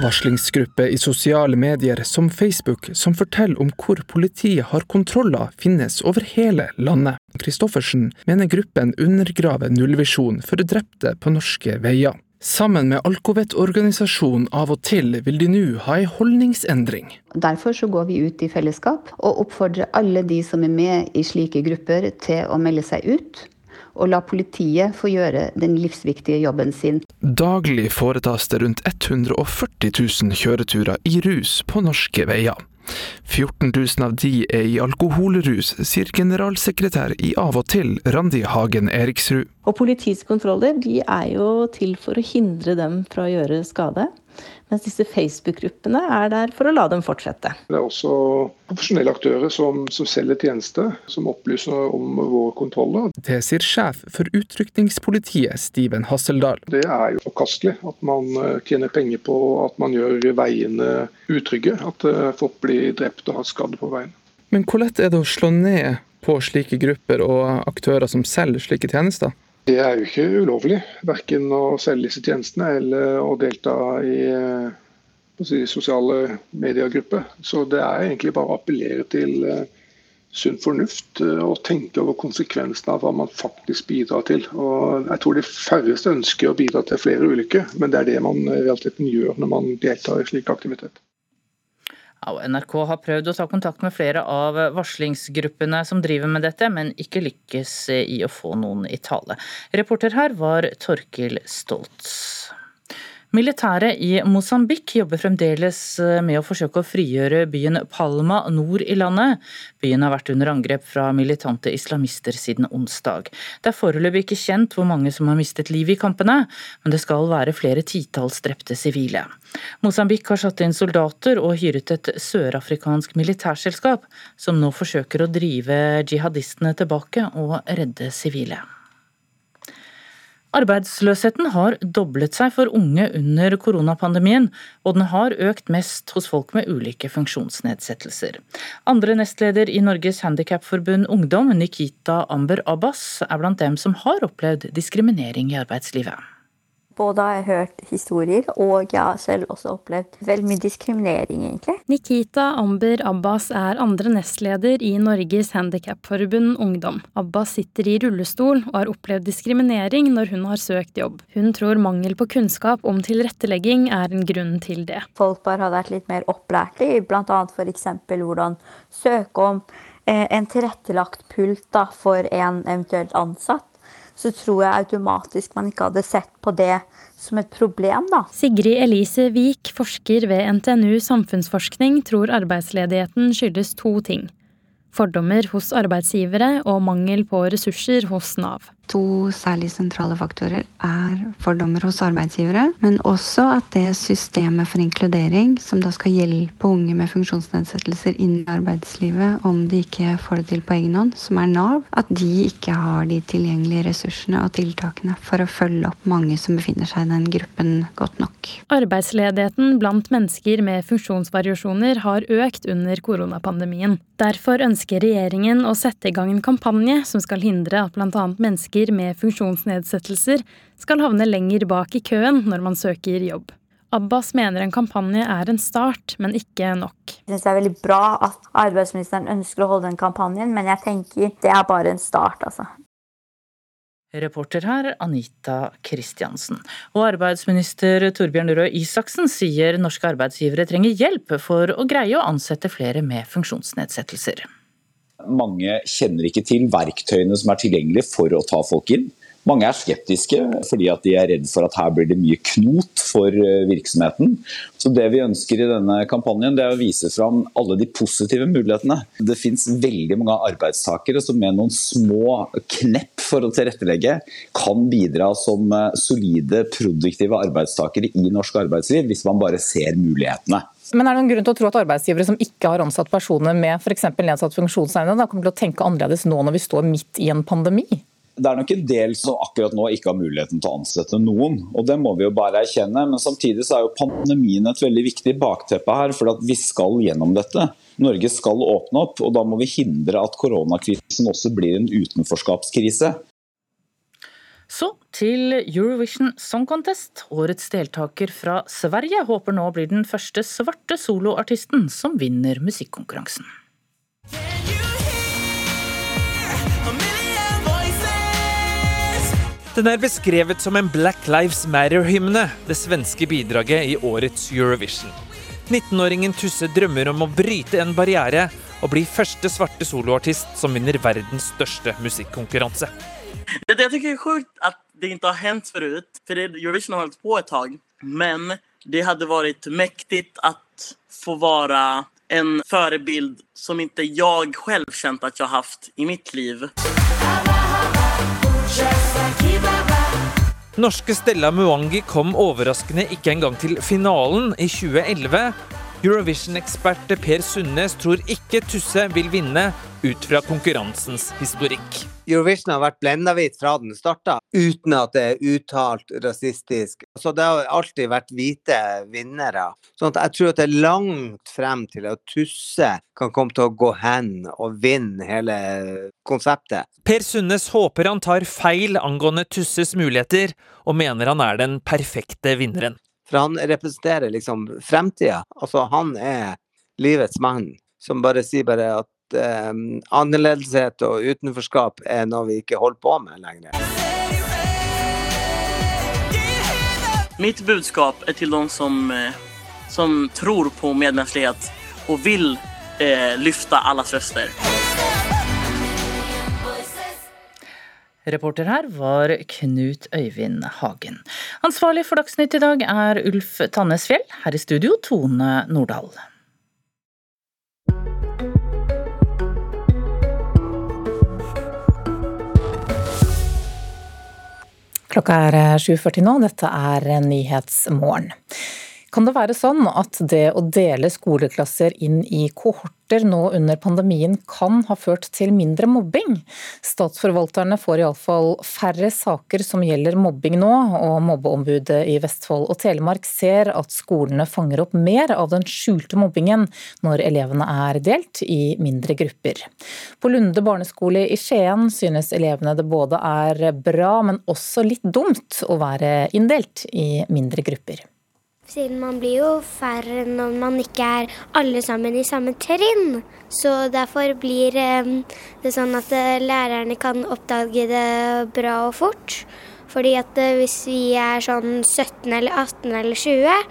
Varslingsgrupper i sosiale medier som Facebook som forteller om hvor politiet har kontroller, finnes over hele landet. Kristoffersen mener gruppen undergraver nullvisjonen for drepte på norske veier. Sammen med Alcovet-organisasjonen Av og til vil de nå ha en holdningsendring. Derfor så går vi ut i fellesskap og oppfordrer alle de som er med i slike grupper til å melde seg ut. Og la politiet få gjøre den livsviktige jobben sin. Daglig foretas det rundt 140 000 kjøreturer i rus på norske veier. 14 000 av de er i alkoholrus, sier generalsekretær i Av og til, Randi Hagen Eriksrud. Og Politiets kontroller er jo til for å hindre dem fra å gjøre skade. Mens disse Facebook-gruppene er der for å la dem fortsette. Det er også profesjonelle aktører som, som selger tjenester, som opplyser om våre kontroller. Det sier sjef for utrykningspolitiet, Steven Hasseldal. Det er jo forkastelig at man eh, tjener penger på at man gjør veiene utrygge. At eh, folk blir drept og har skade på veien. Men hvor lett er det å slå ned på slike grupper og aktører som selger slike tjenester? Det er jo ikke ulovlig, verken å selge disse tjenestene eller å delta i eh, si, sosiale mediegrupper. Så det er egentlig bare å appellere til uh, sunn fornuft uh, og tenke over konsekvensene av hva man faktisk bidrar til. Og jeg tror de færreste ønsker å bidra til flere ulykker, men det er det man i realiteten gjør når man deltar i slik aktivitet. NRK har prøvd å ta kontakt med flere av varslingsgruppene som driver med dette, men ikke lykkes i å få noen i tale. Reporter her var Torkil Stoltz. Militæret i Mosambik jobber fremdeles eh, med å forsøke å frigjøre byen Palma nord i landet. Byen har vært under angrep fra militante islamister siden onsdag. Det er foreløpig ikke kjent hvor mange som har mistet livet i kampene, men det skal være flere titalls drepte sivile. Mosambik har satt inn soldater og hyret et sørafrikansk militærselskap, som nå forsøker å drive jihadistene tilbake og redde sivile. Arbeidsløsheten har doblet seg for unge under koronapandemien, og den har økt mest hos folk med ulike funksjonsnedsettelser. Andre nestleder i Norges Handikapforbund Ungdom, Nikita Amber Abbas, er blant dem som har opplevd diskriminering i arbeidslivet. Både har jeg hørt historier, og jeg har selv også opplevd veldig mye diskriminering, egentlig. Nikita Amber Abbas er andre nestleder i Norges Handikapforbund Ungdom. Abbas sitter i rullestol og har opplevd diskriminering når hun har søkt jobb. Hun tror mangel på kunnskap om tilrettelegging er en grunn til det. Folk bare har vært litt mer opplært i bl.a. f.eks. hvordan søke om eh, en tilrettelagt pult da, for en eventuelt ansatt så tror jeg automatisk man ikke hadde sett på det som et problem, da. Sigrid Elise Wiik, forsker ved NTNU samfunnsforskning, tror arbeidsledigheten skyldes to ting. Fordommer hos arbeidsgivere og mangel på ressurser hos Nav to særlig sentrale faktorer er fordommer hos arbeidsgivere, men også at det systemet for inkludering, som da skal hjelpe unge med funksjonsnedsettelser inn i arbeidslivet om de ikke får det til på egen hånd, som er Nav, at de ikke har de tilgjengelige ressursene og tiltakene for å følge opp mange som befinner seg i den gruppen godt nok. Arbeidsledigheten blant mennesker med funksjonsvariasjoner har økt under koronapandemien. Derfor ønsker regjeringen å sette i gang en kampanje som skal hindre at bl.a. mennesker mennesker med funksjonsnedsettelser skal havne lenger bak i køen når man søker jobb. Abbas mener en kampanje er en start, men ikke nok. Jeg synes det er veldig bra at arbeidsministeren ønsker å holde den kampanjen, men jeg tenker det er bare en start, altså. Reporter her Anita Kristiansen. Og arbeidsminister Torbjørn Røe Isaksen sier norske arbeidsgivere trenger hjelp for å greie å ansette flere med funksjonsnedsettelser. Mange kjenner ikke til verktøyene som er tilgjengelige for å ta folk inn. Mange er skeptiske fordi de er redd for at her blir det mye knot for eh, virksomheten. Så Det vi ønsker i denne kampanjen, det er å vise fram alle de positive mulighetene. Det finnes veldig mange arbeidstakere som med noen små knepp for å tilrettelegge, kan bidra som eh, solide, produktive arbeidstakere i norsk arbeidsliv, hvis man bare ser mulighetene. Men er det noen grunn til å tro at arbeidsgivere som ikke har ansatt personer med f.eks. nedsatt funksjonsevne, kommer til å tenke annerledes nå når vi står midt i en pandemi? Det er nok en del som akkurat nå ikke har muligheten til å ansette noen. og Det må vi jo bare erkjenne. Men samtidig så er jo pandemien et veldig viktig bakteppe her. For vi skal gjennom dette. Norge skal åpne opp, og da må vi hindre at koronakrisen også blir en utenforskapskrise. Så til Eurovision Song Contest. Årets deltaker fra Sverige håper nå blir den første svarte soloartisten som vinner musikkonkurransen. Den er beskrevet som en Black Lives Matter-hymne, det svenske bidraget i årets Eurovision. 19-åringen Tusse drømmer om å bryte en barriere og bli første svarte soloartist som vinner verdens største musikkonkurranse. Det, det jag tycker är sjukt att det inte har hänt förut. För det, Eurovision har hållit på ett tag. Men det hade varit mäktigt att få vara en förebild som inte jag själv känt att jag haft i mitt liv. Norske Stella Muangi kom overraskende ikke engang til finalen i 2011. Eurovision-ekspert Per Sundnes tror ikke Tusse vil vinne ut fra konkurransens historikk. Eurovision har vært blendahvit fra den starta, uten at det er uttalt rasistisk. Så det har alltid vært hvite vinnere. Sånn at jeg tror at det er langt frem til at Tusse kan komme til å gå hen og vinne hele konseptet. Per Sundnes håper han tar feil angående Tusses muligheter, og mener han er den perfekte vinneren. For han representerer liksom fremtida. Altså, han er livets mann, som bare sier bare at eh, annerledeshet og utenforskap er noe vi ikke holder på med lenger. Mitt budskap er til de som, eh, som tror på medmenneskelighet og vil eh, løfte allas röster. Reporter her var Knut Øyvind Hagen. Ansvarlig for Dagsnytt i dag er Ulf Tannesfjell. Her i studio Tone Nordahl. Klokka er 7.40 nå, dette er Nyhetsmorgen. Kan det være sånn at det å dele skoleklasser inn i kohorter nå under pandemien kan ha ført til mindre mobbing? Statsforvalterne får iallfall færre saker som gjelder mobbing nå, og mobbeombudet i Vestfold og Telemark ser at skolene fanger opp mer av den skjulte mobbingen når elevene er delt i mindre grupper. På Lunde barneskole i Skien synes elevene det både er bra, men også litt dumt å være inndelt i mindre grupper. Siden man blir jo færre når man ikke er alle sammen i samme trinn. Så derfor blir eh, det sånn at eh, lærerne kan oppdage det bra og fort. Fordi at eh, hvis vi er sånn 17 eller 18 eller 20,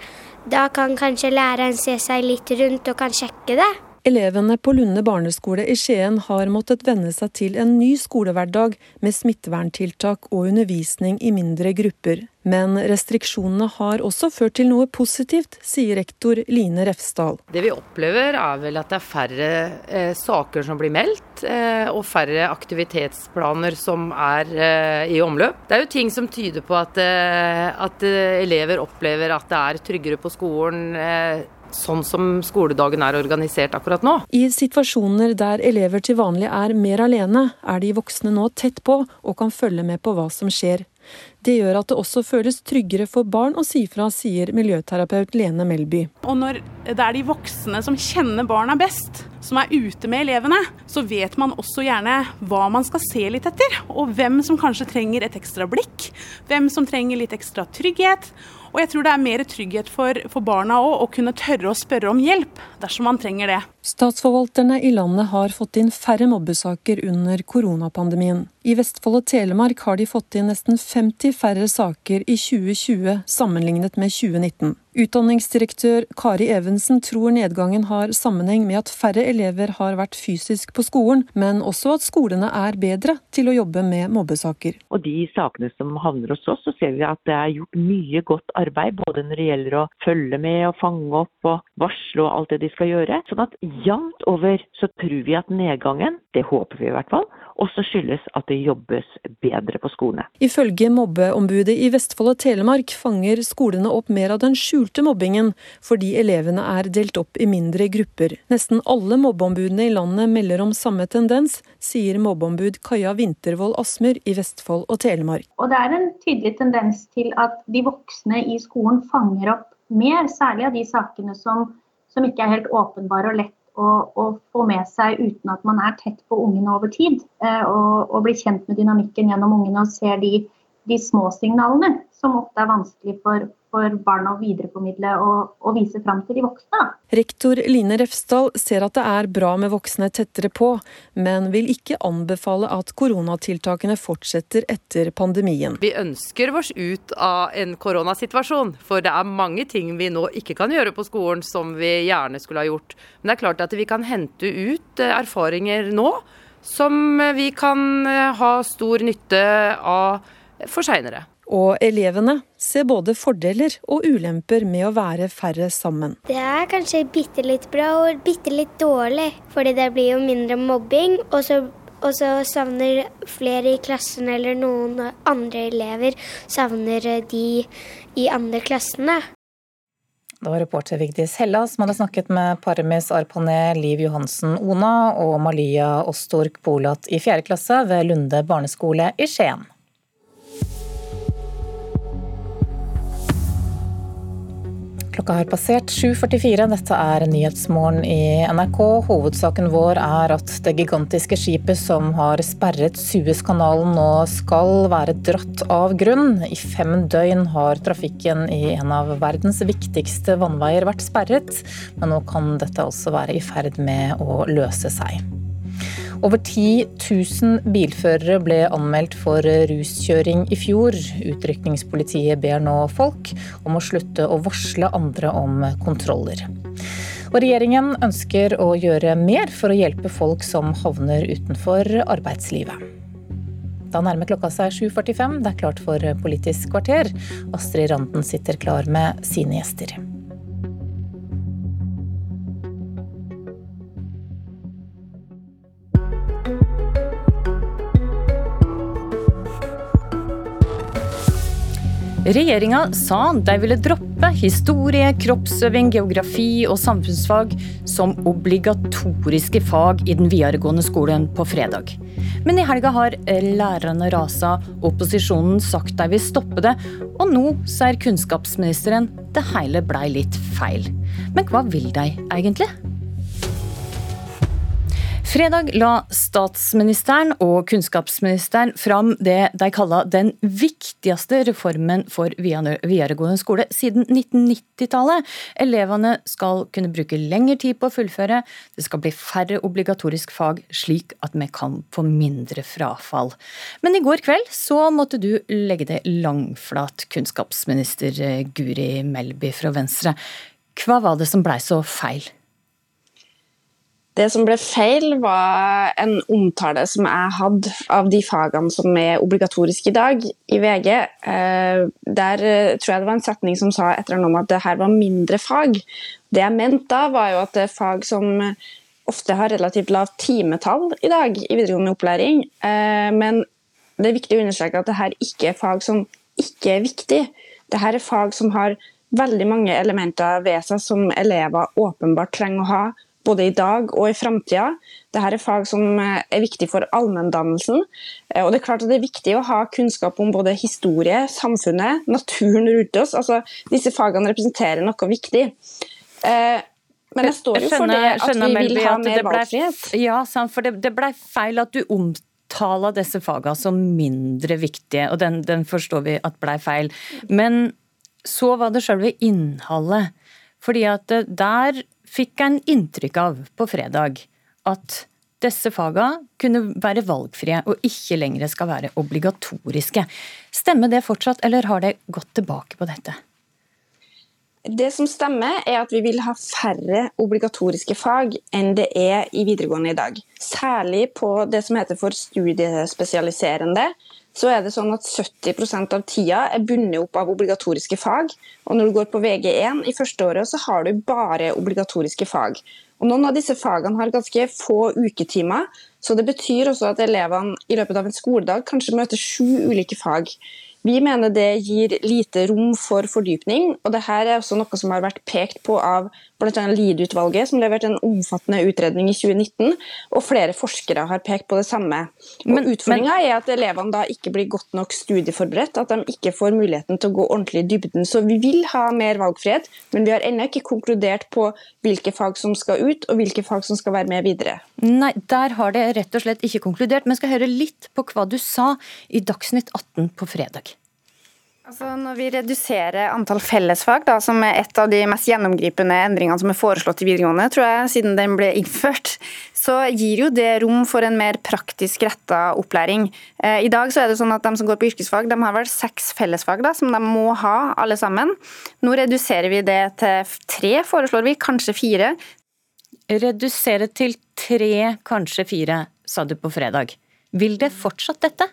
da kan kanskje læreren se seg litt rundt og kan sjekke det. Elevene på Lunde barneskole i Skien har måttet venne seg til en ny skolehverdag med smitteverntiltak og undervisning i mindre grupper. Men restriksjonene har også ført til noe positivt, sier rektor Line Refsdal. Det vi opplever er vel at det er færre eh, saker som blir meldt, eh, og færre aktivitetsplaner som er eh, i omløp. Det er jo ting som tyder på at, eh, at eh, elever opplever at det er tryggere på skolen eh, sånn som skoledagen er organisert akkurat nå. I situasjoner der elever til vanlig er mer alene, er de voksne nå tett på og kan følge med på hva som skjer. Det gjør at det også føles tryggere for barn å si fra, sier miljøterapeut Lene Melby. Og når det er de voksne som kjenner barna best, som er ute med elevene, så vet man også gjerne hva man skal se litt etter. Og hvem som kanskje trenger et ekstra blikk, hvem som trenger litt ekstra trygghet. Og jeg tror det er mer trygghet for, for barna òg å kunne tørre å spørre om hjelp dersom man trenger det. Statsforvalterne i landet har fått inn færre mobbesaker under koronapandemien. I Vestfold og Telemark har de fått inn nesten 50 færre saker i 2020 sammenlignet med 2019. Utdanningsdirektør Kari Evensen tror nedgangen har sammenheng med at færre elever har vært fysisk på skolen, men også at skolene er bedre til å jobbe med mobbesaker. Og De sakene som havner hos oss, så ser vi at det er gjort mye godt arbeid. Både når det gjelder å følge med og fange opp og varsle og alt det de skal gjøre. Sånn at jevnt over så tror vi at nedgangen, det håper vi i hvert fall, også skyldes at det jobbes bedre på skolene. Ifølge mobbeombudet i Vestfold og Telemark fanger skolene opp mer av den skjulte mobbingen, fordi elevene er delt opp i mindre grupper. Nesten alle mobbeombudene i landet melder om samme tendens, sier mobbeombud Kaja Vintervold Asmer i Vestfold og Telemark. Og Det er en tydelig tendens til at de voksne i skolen fanger opp mer, særlig av de sakene som, som ikke er helt åpenbare og lett å, å, få med seg uten at man er tett på ungene over tid. Eh, og, og blir kjent med dynamikken gjennom ungene og ser de, de små signalene som ofte er vanskelig for, for barn å videreformidle og, og vise fram til de voksne. Rektor Line Refsdal ser at det er bra med voksne tettere på, men vil ikke anbefale at koronatiltakene fortsetter etter pandemien. Vi ønsker oss ut av en koronasituasjon, for det er mange ting vi nå ikke kan gjøre på skolen som vi gjerne skulle ha gjort. Men det er klart at vi kan hente ut eh, erfaringer nå som vi kan eh, ha stor nytte av for seinere. Og elevene ser både fordeler og ulemper med å være færre sammen. Det er kanskje bitte litt bra og bitte litt dårlig, fordi det blir jo mindre mobbing. Og så, og så savner flere i klassen eller noen andre elever savner de i andre klassene. Det var reporter Vigdis Hella som hadde snakket med Paramis Arpane Liv Johansen Ona og Malia Ostork Bolat i fjerde klasse ved Lunde barneskole i Skien. Klokka har passert 7.44. Dette er Nyhetsmorgen i NRK. Hovedsaken vår er at det gigantiske skipet som har sperret Suezkanalen nå skal være dratt av grunn. I fem døgn har trafikken i en av verdens viktigste vannveier vært sperret, men nå kan dette også være i ferd med å løse seg. Over 10 000 bilførere ble anmeldt for ruskjøring i fjor. Utrykningspolitiet ber nå folk om å slutte å varsle andre om kontroller. Og regjeringen ønsker å gjøre mer for å hjelpe folk som havner utenfor arbeidslivet. Da nærmer klokka seg 7.45. Det er klart for Politisk kvarter. Astrid Randen sitter klar med sine gjester. Regjeringa sa de ville droppe historie, kroppsøving, geografi og samfunnsfag som obligatoriske fag i den videregående skolen på fredag. Men i helga har lærerne rasa, opposisjonen sagt de vil stoppe det, og nå sier kunnskapsministeren det hele blei litt feil. Men hva vil de egentlig? Fredag la statsministeren og kunnskapsministeren fram det de kaller den viktigste reformen for videregående skole siden 1990-tallet. Elevene skal kunne bruke lengre tid på å fullføre, det skal bli færre obligatorisk fag, slik at vi kan få mindre frafall. Men i går kveld så måtte du legge det langflat, kunnskapsminister Guri Melby fra Venstre. Hva var det som blei så feil? Det som ble feil, var en omtale som jeg hadde av de fagene som er obligatoriske i dag, i VG. Eh, der eh, tror jeg det var en setning som sa et eller annet om at det her var mindre fag. Det jeg mente da, var jo at det er fag som ofte har relativt lavt timetall i dag i videregående opplæring. Eh, men det er viktig å understreke at det her ikke er fag som ikke er viktig. Dette er fag som har veldig mange elementer ved seg som elever åpenbart trenger å ha både i dag og i framtida. Dette er fag som eh, er viktig for allmenndannelsen. Eh, og det er klart at det er viktig å ha kunnskap om både historie, samfunnet, naturen rundt oss. Altså, disse fagene representerer noe viktig. Eh, men jeg står jo for det at vi vil ha mer valgfrihet. Ja, for det, det ble feil at du omtaler disse fagene som mindre viktige, og den, den forstår vi at ble feil. Men så var det sjølve innholdet. Fordi at der fikk en inntrykk av på fredag at disse fagene kunne være valgfrie og ikke lenger skal være obligatoriske. Stemmer det fortsatt, eller har det gått tilbake på dette? Det som stemmer, er at vi vil ha færre obligatoriske fag enn det er i videregående i dag. Særlig på det som heter for studiespesialiserende. Så er det sånn at 70% av tida er bundet opp av obligatoriske fag. Og når du går på VG1 i første året, så har du bare obligatoriske fag. Og Noen av disse fagene har ganske få uketimer, så det betyr også at elevene i løpet av en skoledag kanskje møter sju ulike fag. Vi mener det gir lite rom for fordypning, og dette er også noe som har vært pekt på av bl.a. Lied-utvalget, som leverte en omfattende utredning i 2019, og flere forskere har pekt på det samme. Men Utfordringa er at elevene da ikke blir godt nok studieforberedt, at de ikke får muligheten til å gå ordentlig i dybden. Så vi vil ha mer valgfrihet, men vi har ennå ikke konkludert på hvilke fag som skal ut, og hvilke fag som skal være med videre. Nei, der har det rett og slett ikke konkludert, men skal høre litt på hva du sa i Dagsnytt 18 på fredag. Altså, når vi reduserer antall fellesfag, da, som er et av de mest gjennomgripende endringene som er foreslått i videregående, tror jeg, siden den ble innført, så gir jo det rom for en mer praktisk retta opplæring. Eh, I dag så er det sånn at de som går på yrkesfag, de har vel seks fellesfag da, som de må ha alle sammen. Nå reduserer vi det til tre, foreslår vi, kanskje fire. Redusere til tre, kanskje fire, sa du på fredag. Vil det fortsatt dette?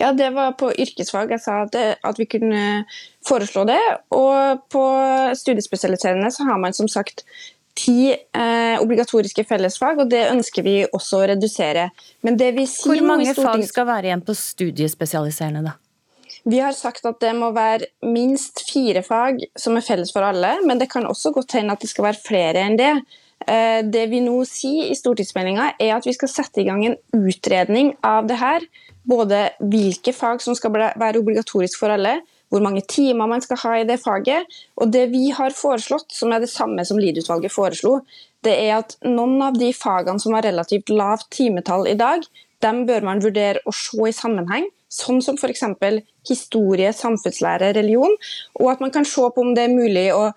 Ja, det var på yrkesfag jeg sa at, at, vi kunne foreslå det. Og på studiespesialiserende så har man som sagt ti eh, obligatoriske fellesfag, og det ønsker vi også å redusere. Men det vi sier Hvor mange fag skal være igjen på studiespesialiserende, da? Vi har sagt at det må være minst fire fag som er felles for alle, men det kan også godt hende at det skal være flere enn det. Eh, det vi nå sier i stortingsmeldinga, er at vi skal sette i gang en utredning av det her både hvilke fag som skal være obligatorisk for alle, hvor mange timer man skal ha i det faget. Og det vi har foreslått, som er det samme som Lied-utvalget foreslo, det er at noen av de fagene som har relativt lavt timetall i dag, dem bør man vurdere å se i sammenheng. Sånn som f.eks. historie, samfunnslære, religion. Og at man kan se på om det er mulig å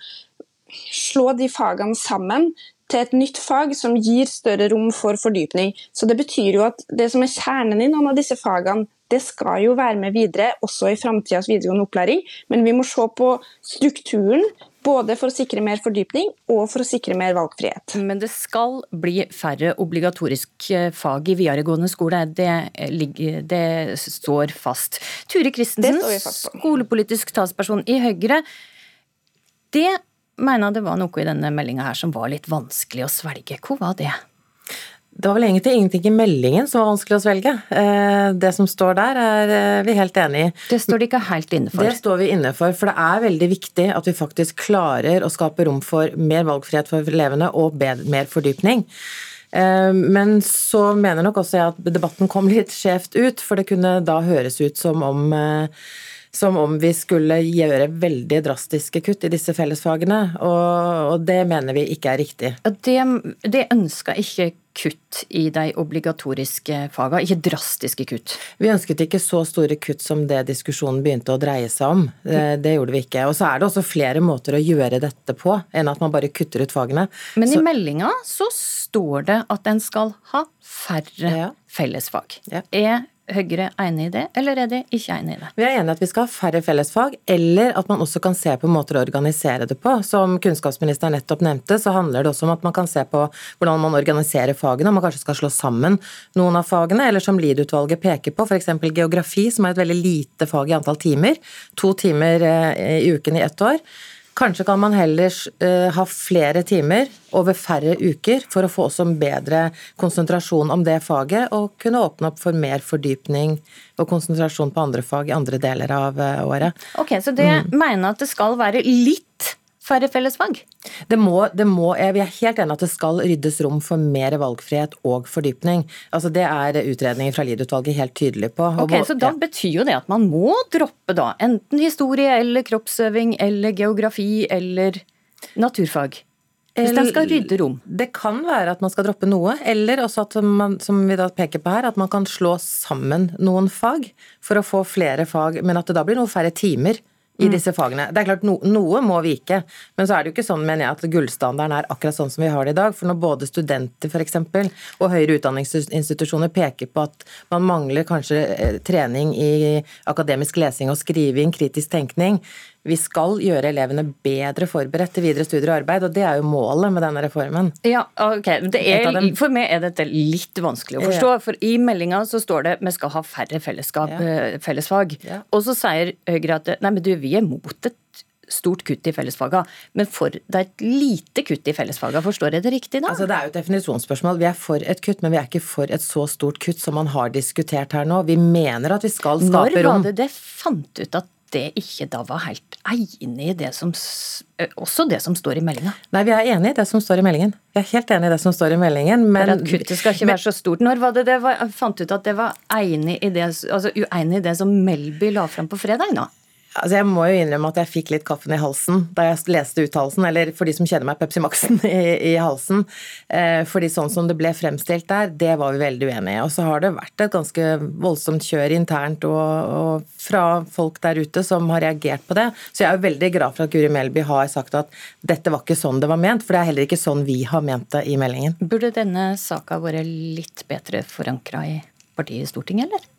slå de fagene sammen til et nytt fag som gir større rom for fordypning. Så Det betyr jo at det som er kjernen i noen av disse fagene, det skal jo være med videre, også i framtidas videregående opplæring. Men vi må se på strukturen, både for å sikre mer fordypning og for å sikre mer valgfrihet. Men det skal bli færre obligatoriske fag i videregående skole, det, det står fast. Ture Christensen, skolepolitisk talsperson i Høyre. Det mener det var noe i denne meldinga her som var litt vanskelig å svelge. Hvor var det? Det var vel egentlig ingenting i meldingen som var vanskelig å svelge. Eh, det som står der er eh, vi helt enig i. Det står de ikke helt inne for? Det står vi inne for. For det er veldig viktig at vi faktisk klarer å skape rom for mer valgfrihet for elevene og mer fordypning. Eh, men så mener nok også jeg at debatten kom litt skjevt ut, for det kunne da høres ut som om som om vi skulle gjøre veldig drastiske kutt i disse fellesfagene. Og, og det mener vi ikke er riktig. Det, det ønska ikke kutt i de obligatoriske fagene, ikke drastiske kutt? Vi ønsket ikke så store kutt som det diskusjonen begynte å dreie seg om. Det, det gjorde vi ikke. Og så er det også flere måter å gjøre dette på enn at man bare kutter ut fagene. Men i meldinga så står det at en skal ha færre ja. fellesfag. Ja. Er Høyre enig i det, eller er de ikke enig i det? Vi er enig i at vi skal ha færre fellesfag, eller at man også kan se på måter å organisere det på. Som kunnskapsministeren nettopp nevnte, så handler det også om at man kan se på hvordan man organiserer fagene, om man kanskje skal slå sammen noen av fagene, eller som Lied-utvalget peker på, f.eks. geografi, som er et veldig lite fag i antall timer. To timer eh, i uken i ett år. Kanskje kan man heller uh, ha flere timer over færre uker for å få også en bedre konsentrasjon om det faget, og kunne åpne opp for mer fordypning og konsentrasjon på andre fag i andre deler av uh, året. Ok, Så det mm. mener at det skal være litt færre fellesfag? Det må, det må, vi er helt enig at det skal ryddes rom for mer valgfrihet og fordypning. Altså det er utredningen fra Lied-utvalget helt tydelig på. Ok, Så da ja. betyr jo det at man må droppe da enten historie eller kroppsøving eller geografi eller naturfag? Hvis den skal rydde rom? Det kan være at man skal droppe noe, eller også at man, som vi da peker på her, at man kan slå sammen noen fag for å få flere fag, men at det da blir noe færre timer i mm. disse fagene. Det er klart, no, Noe må vike, men så er det jo ikke sånn mener jeg, at gullstandarden er akkurat sånn som vi har det i dag. For når både studenter for eksempel, og høyere utdanningsinstitusjoner peker på at man mangler kanskje eh, trening i akademisk lesing og skriving, kritisk tenkning, Vi skal gjøre elevene bedre forberedt til videre studier og arbeid, og det er jo målet med denne reformen. Ja, ok. Er, for meg er dette litt vanskelig å forstå. For i meldinga så står det vi skal ha færre fellesskap, ja. fellesfag. Ja. Og så sier Høyre at nei, men du, vi er mot et stort kutt i fellesfaga, men for det er et lite kutt i fellesfaga. Forstår jeg det riktig da? Altså, det er jo et definisjonsspørsmål. Vi er for et kutt, men vi er ikke for et så stort kutt som man har diskutert her nå. Vi mener at vi skal skape rom. Når var det det fant ut at det ikke da var helt enig i det som også det som står i meldinga? Nei, vi er enig i det som står i meldingen. Vi er helt enig i det som står i meldingen, men at Kuttet skal ikke men, være så stort. Når var det det var, fant ut at det var enig i det, altså uenig i det som Melby la fram på fredag nå? Altså jeg må jo innrømme at jeg fikk litt kaffen i halsen da jeg leste uttalelsen, eller for de som kjenner meg, Pepsi Max-en i, i, halsen. Eh, fordi sånn som det ble fremstilt der, det var vi veldig uenige i. Og så har det vært et ganske voldsomt kjør internt og, og, fra folk der ute som har reagert på det. Så jeg er jo veldig glad for at Guri Melby har sagt at dette var ikke sånn det var ment, for det er heller ikke sånn vi har ment det i meldingen. Burde denne saka vært litt bedre forankra i partiet i Stortinget, eller?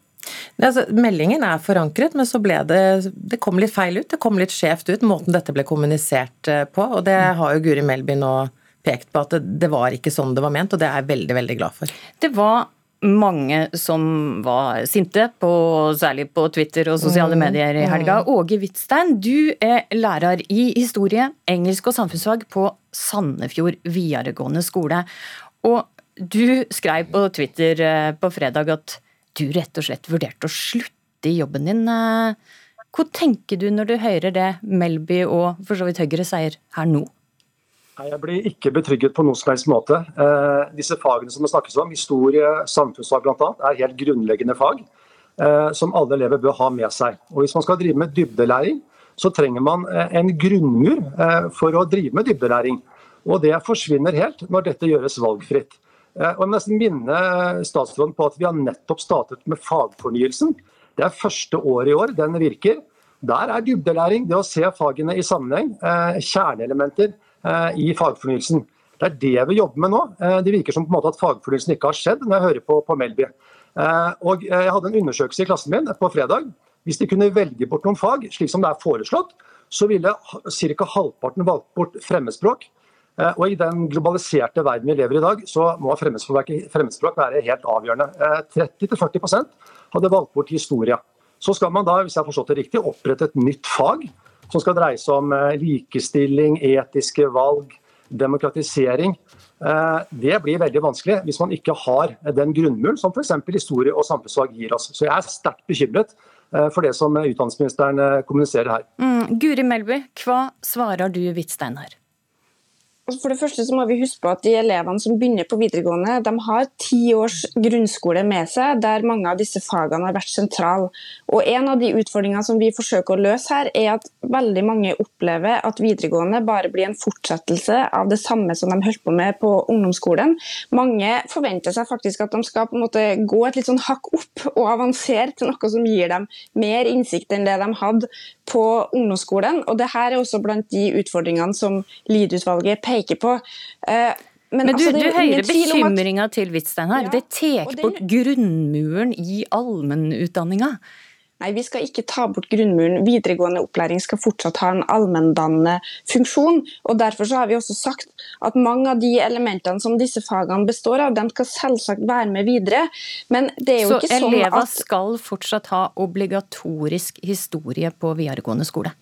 Altså, meldingen er forankret, men så ble det Det kom litt feil ut. Det kom litt skjevt ut, måten dette ble kommunisert eh, på. Og det har jo Guri Melby nå pekt på at det, det var ikke sånn det var ment, og det er jeg veldig, veldig glad for. Det var mange som var sinte, på, særlig på Twitter og sosiale mm. medier i helga. Mm. Åge Hvitstein, du er lærer i historie, engelsk og samfunnsfag på Sandefjord videregående skole. Og du skrev på Twitter eh, på fredag at du rett og slett vurderte å slutte i jobben din. Hvor hva tenker du når du hører det Melby og for så vidt Høyre sier her nå? Jeg blir ikke betrygget på noen som helst måte. Eh, disse fagene som det snakkes om, historie, samfunnsfag bl.a., er helt grunnleggende fag eh, som alle elever bør ha med seg. Og Hvis man skal drive med dybdelæring, så trenger man eh, en grunnmur eh, for å drive med dybdelæring. Og Det forsvinner helt når dette gjøres valgfritt. Eh, og jeg må nesten minne statsråden på at vi har nettopp startet med fagfornyelsen. Det er første året i år den virker. Der er dybdelæring, det å se fagene i sammenheng, eh, kjerneelementer eh, i fagfornyelsen. Det er det vi jobber med nå. Det virker som på en måte at fagfornyelsen ikke har skjedd når jeg hører på, på Melby. Og Jeg hadde en undersøkelse i klassen min på fredag. Hvis de kunne velge bort noen fag, slik som det er foreslått, så ville ca. halvparten valgt bort fremmedspråk. Eh, og I den globaliserte verden vi lever i i dag, så må fremmedspråk være helt avgjørende. 30-40 eh, hadde valgt bort historie. Så skal man da, hvis jeg har forstått det riktig, opprette et nytt fag som skal dreie seg om eh, likestilling, etiske valg, demokratisering. Det blir veldig vanskelig hvis man ikke har den grunnmuren som f.eks. historie og samfunnsfag gir oss. Så jeg er sterkt bekymret for det som utdanningsministeren kommuniserer her. Mm, Guri Melby, hva svarer du Hvitstein her? For det første så må vi huske på at De elevene som begynner på videregående, de har ti års grunnskole med seg, der mange av disse fagene har vært sentrale. Og En av de utfordringene som vi forsøker å løse her, er at veldig mange opplever at videregående bare blir en fortsettelse av det samme som de holdt på med på ungdomsskolen. Mange forventer seg faktisk at de skal på en måte gå et litt sånn hakk opp og avansere til noe som gir dem mer innsikt enn det de hadde på ungdomsskolen. Og det her er også blant de utfordringene som Lied-utvalget peker på. Eh, men, Men, du, altså, du hører bekymringa til Hvitstein her. Ja, det tar bort grunnmuren i allmennutdanninga. Nei, vi skal ikke ta bort grunnmuren. Videregående opplæring skal fortsatt ha en allmenndannende funksjon. og Derfor har vi også sagt at mange av de elementene som disse fagene består av, de skal selvsagt være med videre. Men det er jo Så ikke sånn at Så elever skal fortsatt ha obligatorisk historie på videregående skole?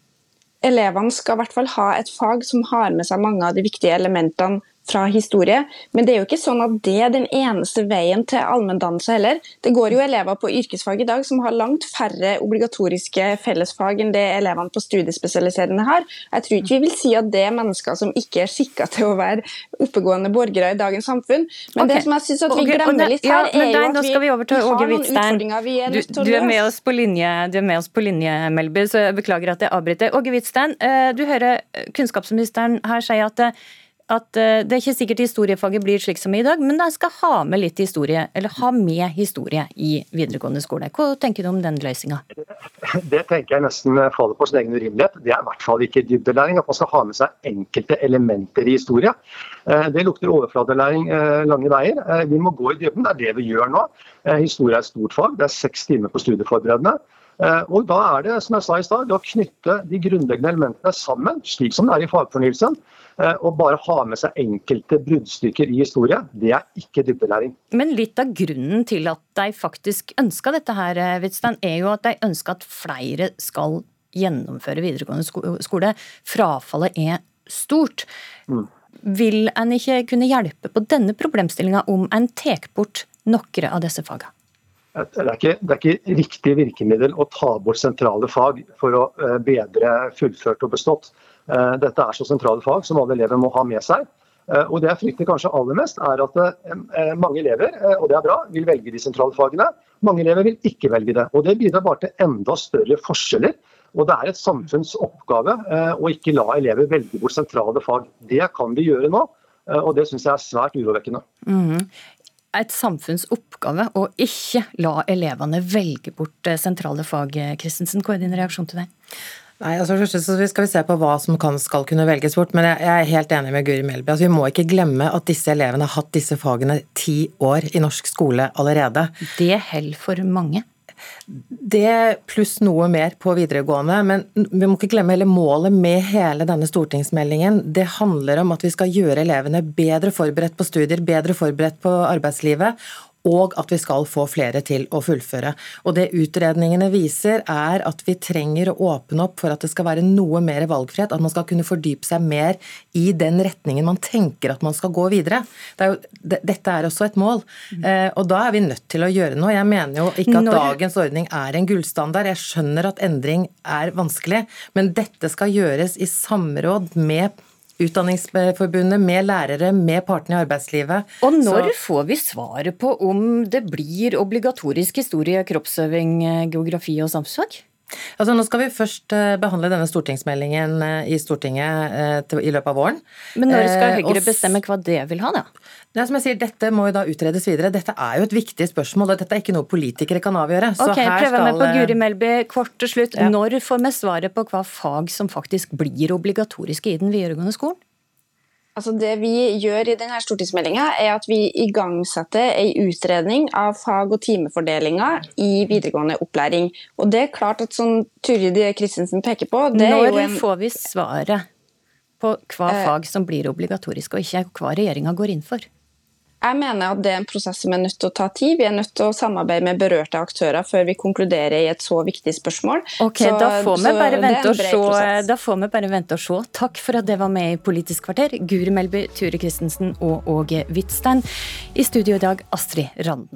Elevene skal i hvert fall ha et fag som har med seg mange av de viktige elementene fra historie. Men det er jo ikke sånn at det er den eneste veien til allmenndannelse heller. Det går jo elever på yrkesfag i dag som har langt færre obligatoriske fellesfag enn det elevene på studiespesialiserende har. Jeg tror ikke vi vil si at det er mennesker som ikke er skikka til å være oppegående borgere i dagens samfunn. Men okay. det som jeg syns vi glemmer litt her, ja, er jo at vi, vi, har noen utfordringer vi er nødt til å løse. Du er med oss på linje, du er med oss på linje, Melby, så jeg beklager at jeg avbryter. Åge Hvitstein, eh, du hører kunnskapsministeren her si at eh, at eh, det er ikke sikkert historiefaget blir slik som i dag, men jeg skal ha med litt historie, eller ha med historie i videregående skole. Hva tenker du om den løsninga? Det tenker jeg nesten faller på sin egen urimelighet. Det er i hvert fall ikke dybdelæring. At man skal ha med seg enkelte elementer i historie. Eh, det lukter overflatelæring eh, lange veier. Vi må gå i dybden. Det er det vi gjør nå. Historie er et stort fag. Det er seks timer på studieforberedende. Eh, og Da er det som jeg sa i sted, å knytte de grunnleggende elementene sammen, slik som det er i fagfornyelsen. Og bare ha med seg enkelte bruddstykker i historie, det er ikke dybdelæring. Men litt av grunnen til at de faktisk ønska dette her, Hvitstein, er jo at de ønsker at flere skal gjennomføre videregående skole. Frafallet er stort. Mm. Vil en ikke kunne hjelpe på denne problemstillinga om en tar bort noen av disse fagene? Det er, ikke, det er, ikke, riktig virkemiddel å ta bort sentrale fag for å eh, bedre fullført og bestått. Eh, dette er så sentrale fag som alle elever må ha med seg. Eh, og Det jeg frykter kanskje aller mest, er at mange elever og det er bra, vil velge de sentrale fagene. Mange elever vil ikke velge det. og Det bidrar bare til enda større forskjeller. Og Det er et samfunns oppgave å ikke la elever velge bort sentrale fag. Det kan vi gjøre nå, og det syns jeg er svært urovekkende. Mm et samfunns oppgave å ikke la elevene velge bort eh, sentrale fag. Christensen, hva er din reaksjon til det? Nei, altså først så skal vi se på hva som kan, skal kunne velges bort, men jeg, er helt enig med Guri Melby. Altså, vi må ikke glemme at disse elevene har hatt disse fagene ti år i norsk skole allerede. Det holder for mange? Det pluss noe mer på videregående. Men vi må ikke glemme hele målet med hele denne stortingsmeldingen. Det handler om at vi skal gjøre elevene bedre forberedt på studier, bedre forberedt på arbeidslivet og at vi skal få flere til å fullføre. Og Det utredningene viser, er at vi trenger å åpne opp for at det skal være noe mer valgfrihet. At man skal kunne fordype seg mer i den retningen man tenker at man skal gå videre. Det er jo, dette er også et mål. Eh, og da er vi nødt til å gjøre noe. Jeg mener jo ikke at dagens ordning er en gullstandard. Jeg skjønner at endring er vanskelig, men dette skal gjøres i samråd med Utdanningsforbundet, med lærere, med partene i arbeidslivet. Og når Så... får vi svaret på om det blir obligatorisk historie, kroppsøving, geografi og samfunnsfag? Altså, nå skal vi først eh, behandle denne stortingsmeldingen eh, i Stortinget eh, i løpet av våren. Men når skal Høyre bestemme hva det vil ha, da? Det er som jeg sier, Dette må jo da utredes videre. Dette er jo et viktig spørsmål, og dette er ikke noe politikere kan avgjøre. ok, prøver skal... med på Guri Melby, kort til slutt. Ja. Når får vi svaret på hva fag som faktisk blir obligatoriske i den videregående skolen? Altså det vi gjør i denne stortingsmeldinga, er at vi igangsetter en utredning av fag- og timefordelinga i videregående opplæring. Og det er klart at som Turid Kristensen peker på Når en... får vi svaret på hva eh, fag som blir obligatoriske, og ikke hva regjeringa går inn for? Jeg mener at det er en prosess som er nødt til å ta tid. Vi er nødt til å samarbeide med berørte aktører før vi konkluderer i et så viktig spørsmål. Ok, så, da, får vi bare vente og se, da får vi bare vente og se. Takk for at det var med i Politisk kvarter, Guri Melby, Ture Christensen og Åge Hvitstein. I studio i dag, Astrid Randen.